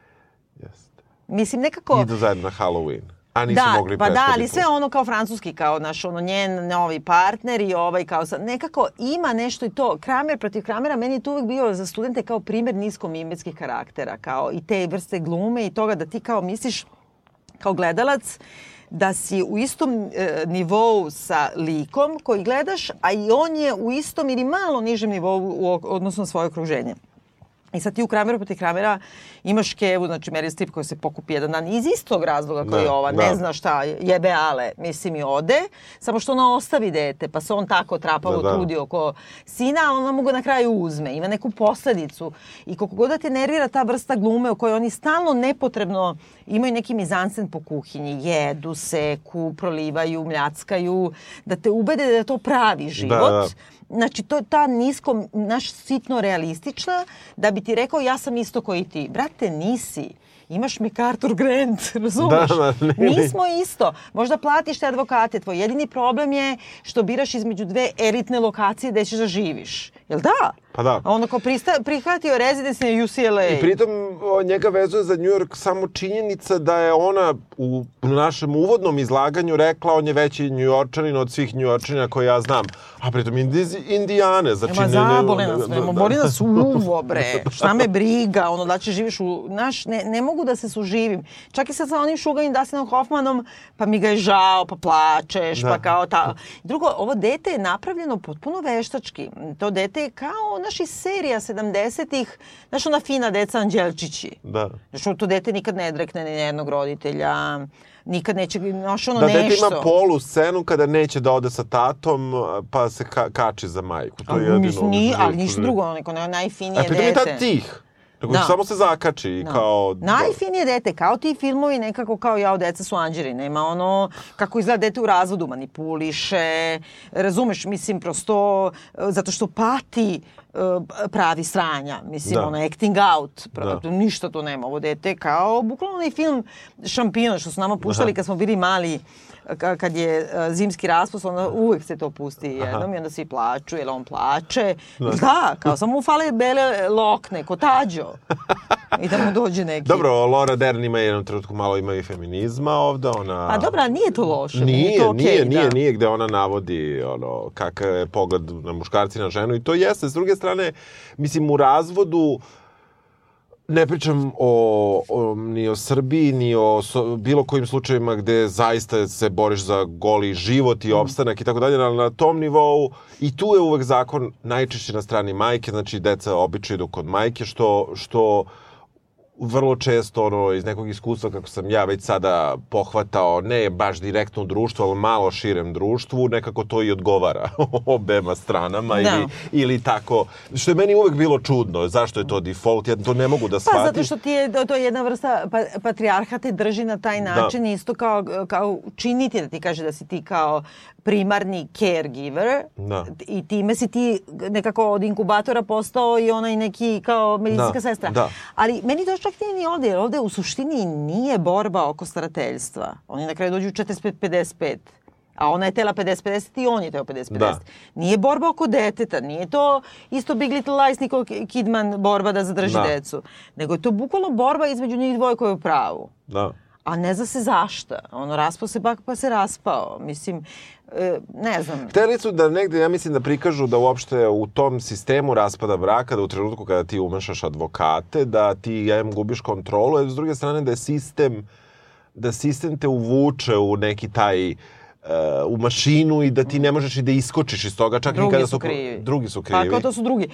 Jeste. Mislim, nekako... Idu zajedno na Halloween. A nisu da, mogli pa da, ali sve ono kao francuski, kao naš ono njen novi partner i ovaj kao sad, nekako ima nešto i to. Kramer protiv Kramera meni je to uvek bio za studente kao primer niskomimetskih karaktera, kao i te vrste glume i toga da ti kao misliš kao gledalac da si u istom e, nivou sa likom koji gledaš, a i on je u istom ili malo nižem nivou u odnosu na svoje okruženje. I sad ti u Krameru protiv Kramera imaš Kevu, znači Meryl Streep koja se pokupi jedan dan iz istog razloga koji Da, je ova, da. ne zna šta, jebe ale, mislim i ode, samo što ona ostavi dete, pa se on tako trapavo Da, da. trudi oko sina, a ona mu ga na kraju uzme, ima neku posledicu. I koliko god da te nervira ta vrsta glume u kojoj oni stalno nepotrebno imaju neki mizansen po kuhinji, jedu, seku, prolivaju, mljackaju, da te ubede da je to pravi život. da. Znači, to je ta nisko, naš sitno realistična, da bi ti rekao ja sam isto koji ti. Brate, nisi. Imaš MacArthur Grant, razumeš? Da, da, ne. Nismo isto. Možda platiš te advokate. Tvoj jedini problem je što biraš između dve elitne lokacije gde ćeš da živiš. Jel da? Pa da. A onda ko prista, prihvatio rezidency na UCLA. I pritom o, njega vezuje za New York samo činjenica da je ona u, u našem uvodnom izlaganju rekla on je veći njujorčanin od svih njujorčanina koje ja znam. A pritom Indiz, Indijane. Znači, Ma ne- ne- zabole nas, da, ne, da. boli nas uvo, bre. Šta me briga, ono da će živiš u... Znaš, ne, ne mogu da se suživim. Čak i sad sa onim Šuganim Dustinom Hoffmanom, pa mi ga je žao, pa plačeš, Da. pa kao ta... Drugo, ovo dete je napravljeno potpuno veštački. To dete je kao, znaš, iz serija 70-ih, znaš, ona fina deca Anđelčići. Da. Znaš, to dete nikad ne drekne ni jednog roditelja, nikad neće, znaš, ono Da, nešto. dete ima polu scenu kada neće da ode sa tatom, pa se ka, kači za majku. To je jedino. Nije, ali ništa drugo, ono neko najfinije A dete. pritom je tad tih. Nego Da. samo se zakači i Da. kao... Najfinije dete, kao ti filmovi nekako kao jao, deca su anđeli, nema ono kako izgleda dete u razvodu, manipuliše, razumeš, mislim, prosto, e, zato što pati e, pravi sranja, mislim, Da. ono, acting out, pra, Da. ništa to nema, ovo dete kao, bukvalno onaj film Šampion, što su nama puštali kad smo bili mali, ka- kad je e, zimski raspust, onda uvek se to pusti jednom i onda svi plaču, jer on plače. Da, kao samo mu fale bele lokne, kotađo. I da mu dođe neki. Dobro, Laura Dern ima jednom trenutku malo ima i feminizma ovde, ona... Pa dobra, nije to loše. meni je Nije, to okej, nije, nije, da. nije gde ona navodi ono, kakav je pogled na muškarci na ženu i to jeste. S druge strane, mislim, u razvodu ne pričam o, o, ni o Srbiji, ni o so, bilo kojim slučajevima gde zaista se boriš za goli život i opstanak i tako dalje, ali na tom nivou i tu je uvek zakon najčešće na strani majke, znači deca obično idu kod majke, što, što vrlo često ono, iz nekog iskustva kako sam ja već sada pohvatao, ne baš direktno u društvu, ali malo širem društvu, nekako to i odgovara obema stranama Da. ili, ili tako. Što je meni uvek bilo čudno, zašto je to default, ja to ne mogu da Pa shvatim. zato što ti je, to, je jedna vrsta pa, patrijarha te drži na taj način isto kao, kao činiti da ti kaže da si ti kao primarni caregiver Da. i time si ti nekako od inkubatora postao i onaj neki kao medicinska Da, sestra. da. Ali meni to čak nije ni ovde, jer ovde u suštini nije borba oko starateljstva. Oni na kraju dođu u 45-55. A ona je tela 50-50 i on je teo 50-50. Da. Nije borba oko deteta, nije to isto Big Little Lies, Nicole Kidman borba da zadrži Da. decu. Nego je to bukvalno borba između njih dvoje koje je u pravu. Da. A ne zna se zašta. Ono, raspao se bak pa se raspao. Mislim, e, ne znam. Hteli su da negde, ja mislim da prikažu da uopšte u tom sistemu raspada braka, da u trenutku kada ti umešaš advokate, da ti em gubiš kontrolu, a s druge strane da je sistem, da sistem te uvuče u neki taj e, u mašinu i da ti ne možeš i da iskočiš iz toga, čak i Drugi kada su krivi. Drugi su krivi. Pa kao to su drugi.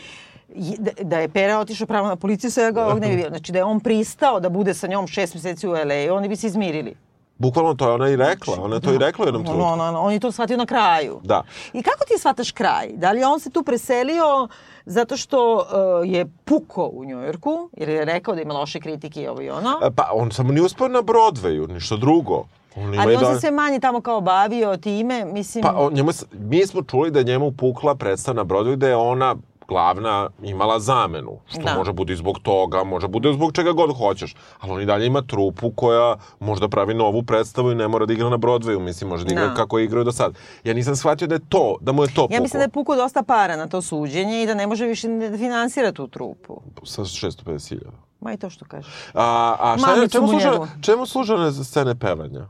Da, da je Pera otišao pravo na policiju, svega ovog ne bi bilo. Znači da je on pristao da bude sa njom šest meseci u LA, oni bi se izmirili. Bukvalno to je ona i rekla, ona je to i rekla u jednom trenutku. On, on, on je to shvatio na kraju. Da. I kako ti shvataš kraj? Da li on se tu preselio zato što uh, je puko u Njujorku, jer je rekao da ima loše kritike i ovo i ono? E, Pa on samo nije uspeo na Broadwayu, ništa drugo. On Ali on da- se sve manje tamo kao bavio time, mislim... Pa on, njemu, mi smo čuli da je njemu pukla predstava na Broadway da je ona glavna imala zamenu. Što Da. može bude zbog toga, može bude zbog čega god hoćeš. Ali on i dalje ima trupu koja možda pravi novu predstavu i ne mora da igra na Broadwayu. Mislim, može da igra Da. kako je igrao do sad. Ja nisam shvatio da je to, da mu je to puklo. Ja mislim da je pukao dosta para na to suđenje i da ne može više da finansira tu trupu. Sa 650.000. Ma i to što kaže. A, a šta Mamicu čemu, njegovu. čemu služe scene pevanja?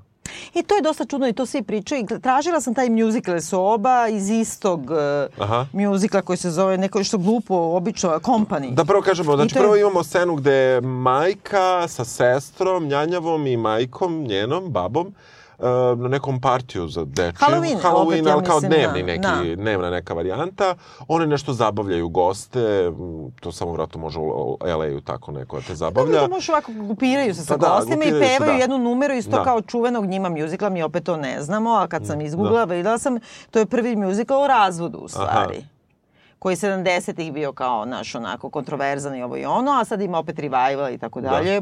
I to je dosta čudno i to svi pričaju. I tražila sam taj musical soba iz istog Aha. uh, musicala koji se zove neko što glupo, obično, Company. Da prvo kažemo, znači to je- prvo imamo scenu gde majka sa sestrom, njanjavom i majkom, njenom, babom, e, na nekom partiju za dečje. Halloween, Halloween, ja ali kao mislim, dnevni da, neki, da. dnevna neka varijanta. One nešto zabavljaju goste, to samo vratno može u LA-u tako neko da te Dobro, zabavlja. to može ovako, grupiraju se sa Pa da, gostima i grupiraju se, pevaju da. jednu numeru iz tog Da. kao čuvenog njima muzikla, mi opet to ne znamo, a kad sam izgooglala, videla sam, to je prvi muzikal o razvodu u stvari. koji je 70-ih bio kao, naš, onako, kontroverzan i ovo i ono, a sad ima opet revival i tako dalje.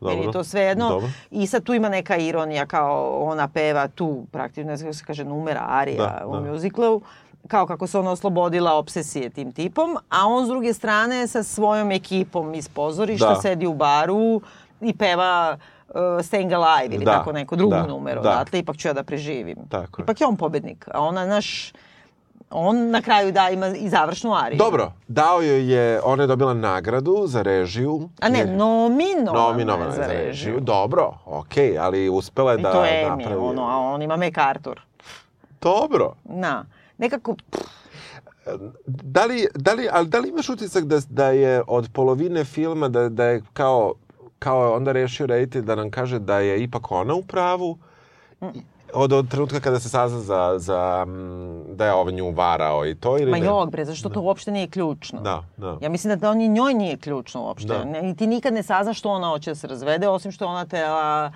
Pff, Meni je Dobro. to sve jedno. Dobro. I sad tu ima neka ironija, kao ona peva tu, praktično, ne znam se kaže, numera, arija Da, u da. muziklu, kao kako se ona oslobodila obsesije tim tipom, a on s druge strane sa svojom ekipom iz pozorišta Da. sedi u baru i peva uh, Staying Alive ili Da, tako neko drugu da, numeru. da. Odatle, ipak ću ja da preživim. Tako je. Ipak je on pobednik, a ona, naš, on na kraju da ima i završnu ariju. Dobro, dao joj je, ona je dobila nagradu za režiju. A ne, nominovana, nominovana je za režiju. Dobro, okej, ali uspela je I da to je Emmy, napravi... ono, a on ima MacArthur. Dobro. Na, nekako, Da li, da li, ali da li imaš utisak da, da je od polovine filma da, da je kao, kao je onda rešio reditelj da nam kaže da je ipak ona u pravu od, od trenutka kada se sazna za, za da je ovaj nju varao i to ili ma ne? jog bre, zašto to uopšte nije ključno? Da, da. Ja mislim da, da on i njoj nije ključno uopšte. Da. Ne, ti nikad ne saznaš što ona hoće da se razvede, osim što ona tela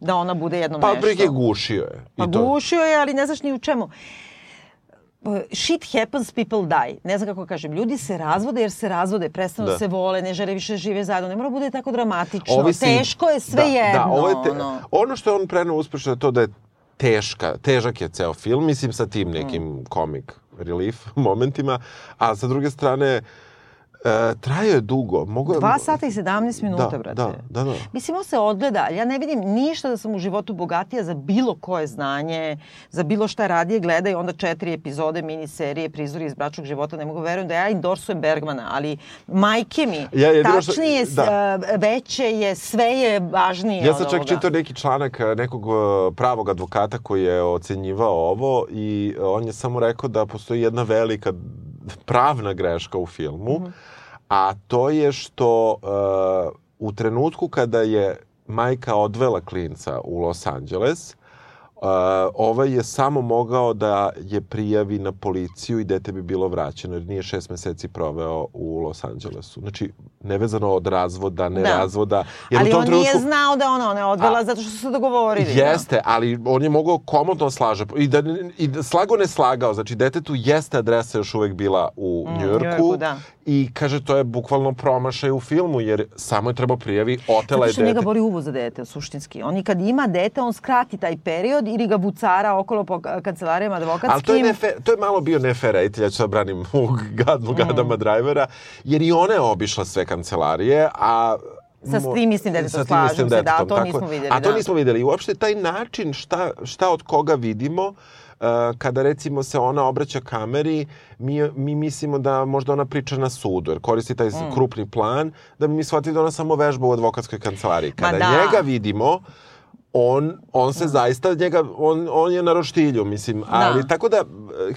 da ona bude jedno Pa nešto. otprilike gušio je. Pa I to, gušio je, ali ne znaš ni u čemu. Uh, Shit happens, people die. Ne znam kako kažem. Ljudi se razvode jer se razvode, prestanu da. Da. se vole, ne žele više žive zajedno. Ne mora bude tako dramatično. Ovisi- Teško je sve da, jedno. Da, ovo je te, ono. ono što je on preneo uspešno je to da je teška, težak je ceo film, mislim sa tim nekim Mm. comic relief momentima, a sa druge strane e, trajao je dugo. Mogu, Dva sata i 17 minuta, da, brate. Da, da, da. Mislim, on se odgleda, ja ne vidim ništa da sam u životu bogatija za bilo koje znanje, za bilo šta radije gleda i onda četiri epizode miniserije Prizori iz bračnog života. Ne mogu verujem da ja endorsujem Bergmana, ali majke mi, Ja što- tačnije, da. da. veće je, sve je važnije Ja sam čak ovoga. čitao neki članak e, nekog e, pravog advokata koji je ocenjivao ovo i e, on je samo rekao da postoji jedna velika pravna greška u filmu, Mhm. A to je što e, u trenutku kada je majka odvela klinca u Los Angeles, Uh, ovaj je samo mogao da je prijavi na policiju i dete bi bilo vraćeno, jer nije šest meseci proveo u Los Angelesu. Znači, nevezano od razvoda, ne Da. razvoda. Jer Ali on trenutku, nije znao da ona ona odvela A- zato što su se dogovorili. Jeste, ali on je mogao komodno slaže i da, i da slago ne slagao, znači detetu jeste adresa još uvek bila u mm, Njujorku Njujorku, da. i kaže to je bukvalno promašaj u filmu jer samo je trebao prijavi, otela Zato je što njega dete. boli uvo za dete, suštinski. On i kad ima dete, on skrati taj period ili ga bucara okolo po ka- kancelarijama advokatskim. Ali to je, nefe, to je malo bio nefer reditelj, ja ću da branim u gadnu Mm. Gadama Drivera, jer i ona je obišla sve kancelarije, a Sa mo- tim istim detetom, slažem se, da, to tako nismo je. vidjeli, A to da. nismo vidjeli. I uopšte taj način šta, šta od koga vidimo, uh, kada recimo se ona obraća kameri, mi, mi mislimo da možda ona priča na sudu, jer koristi taj Mm. krupni plan, da bi mi shvatili da ona samo vežba u advokatskoj kancelariji. Ma Kada da. njega vidimo, on, on se zaista njega, on, on je na roštilju, mislim, ali tako da,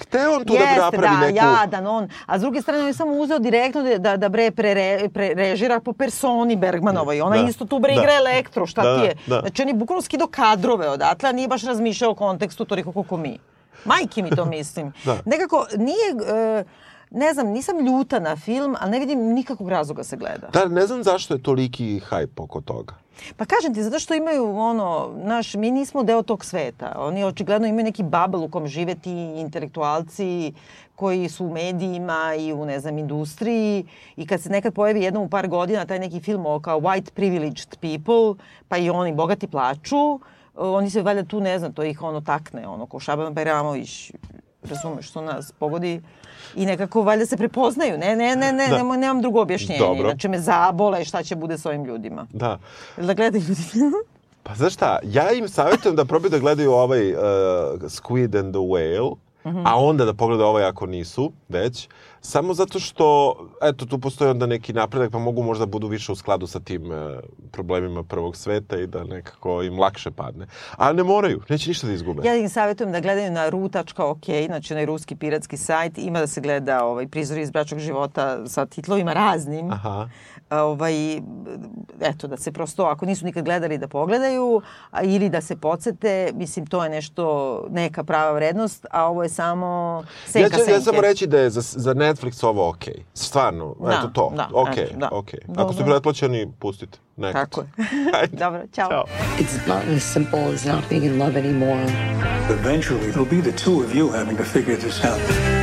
hteo on tu da Jeste, napravi da, neku... jadan on. A s druge strane, on je samo uzeo direktno da, da, da bre prere, prerežira po personi Bergmanovoj. Ona Da, isto tu bre da. igra elektro, šta Da, ti je? da. Znači, on je bukvalno skido kadrove odatle, a nije baš razmišljao o kontekstu toliko koliko mi. Majke mi to mislim. Da. Nekako, nije... e, ne znam, nisam ljuta na film, ali ne vidim nikakvog razloga se gleda. Da, ne znam zašto je toliki hajp oko toga. Pa kažem ti, zato što imaju ono, naš, mi nismo deo tog sveta. Oni očigledno imaju neki bubble u kom žive ti intelektualci koji su u medijima i u, ne znam, industriji i kad se nekad pojavi jednom u par godina taj neki film o kao white privileged people, pa i oni bogati plaču, oni se valjda tu, ne znam, to ih ono takne, ono, ko Šaban Bajramović, razumeš, što nas pogodi i nekako valjda se prepoznaju. Ne, ne, ne, ne, Da. nemam, nemam drugo objašnjenje. Dobro. Inače me zabole šta će bude s ovim ljudima. Da. Jel da gledaju ljudi? Pa znaš šta, ja im savjetujem da probaju da gledaju ovaj uh, Squid and the Whale, Mhm. a onda da pogledaju ovaj ako nisu već, samo zato što, eto, tu postoji onda neki napredak, pa mogu možda budu više u skladu sa tim uh, problemima prvog sveta i da nekako im lakše padne. A ne moraju, neće ništa da izgube. Ja im savjetujem da gledaju na ru.ok, znači onaj ruski piratski sajt. Ima da se gleda ovaj, prizori iz bračnog života sa titlovima raznim. Aha. A, Ovaj, eto, da se prosto, ako nisu nikad gledali, da pogledaju a, ili da se podsete. Mislim, to je nešto, neka prava vrednost, a ovo je samo senka Ja ću, ja senke. samo reći da je za, za Netflix ovo okej. Stvarno, Da, eto to. da, okej, eto, da. okej. Da, Ako ste pretplaćeni, pustite. Nekad. Tako je. Dobro, čao. Ćao. It's not as simple as not being in love anymore. Eventually, it'll be the two of you having to figure this out.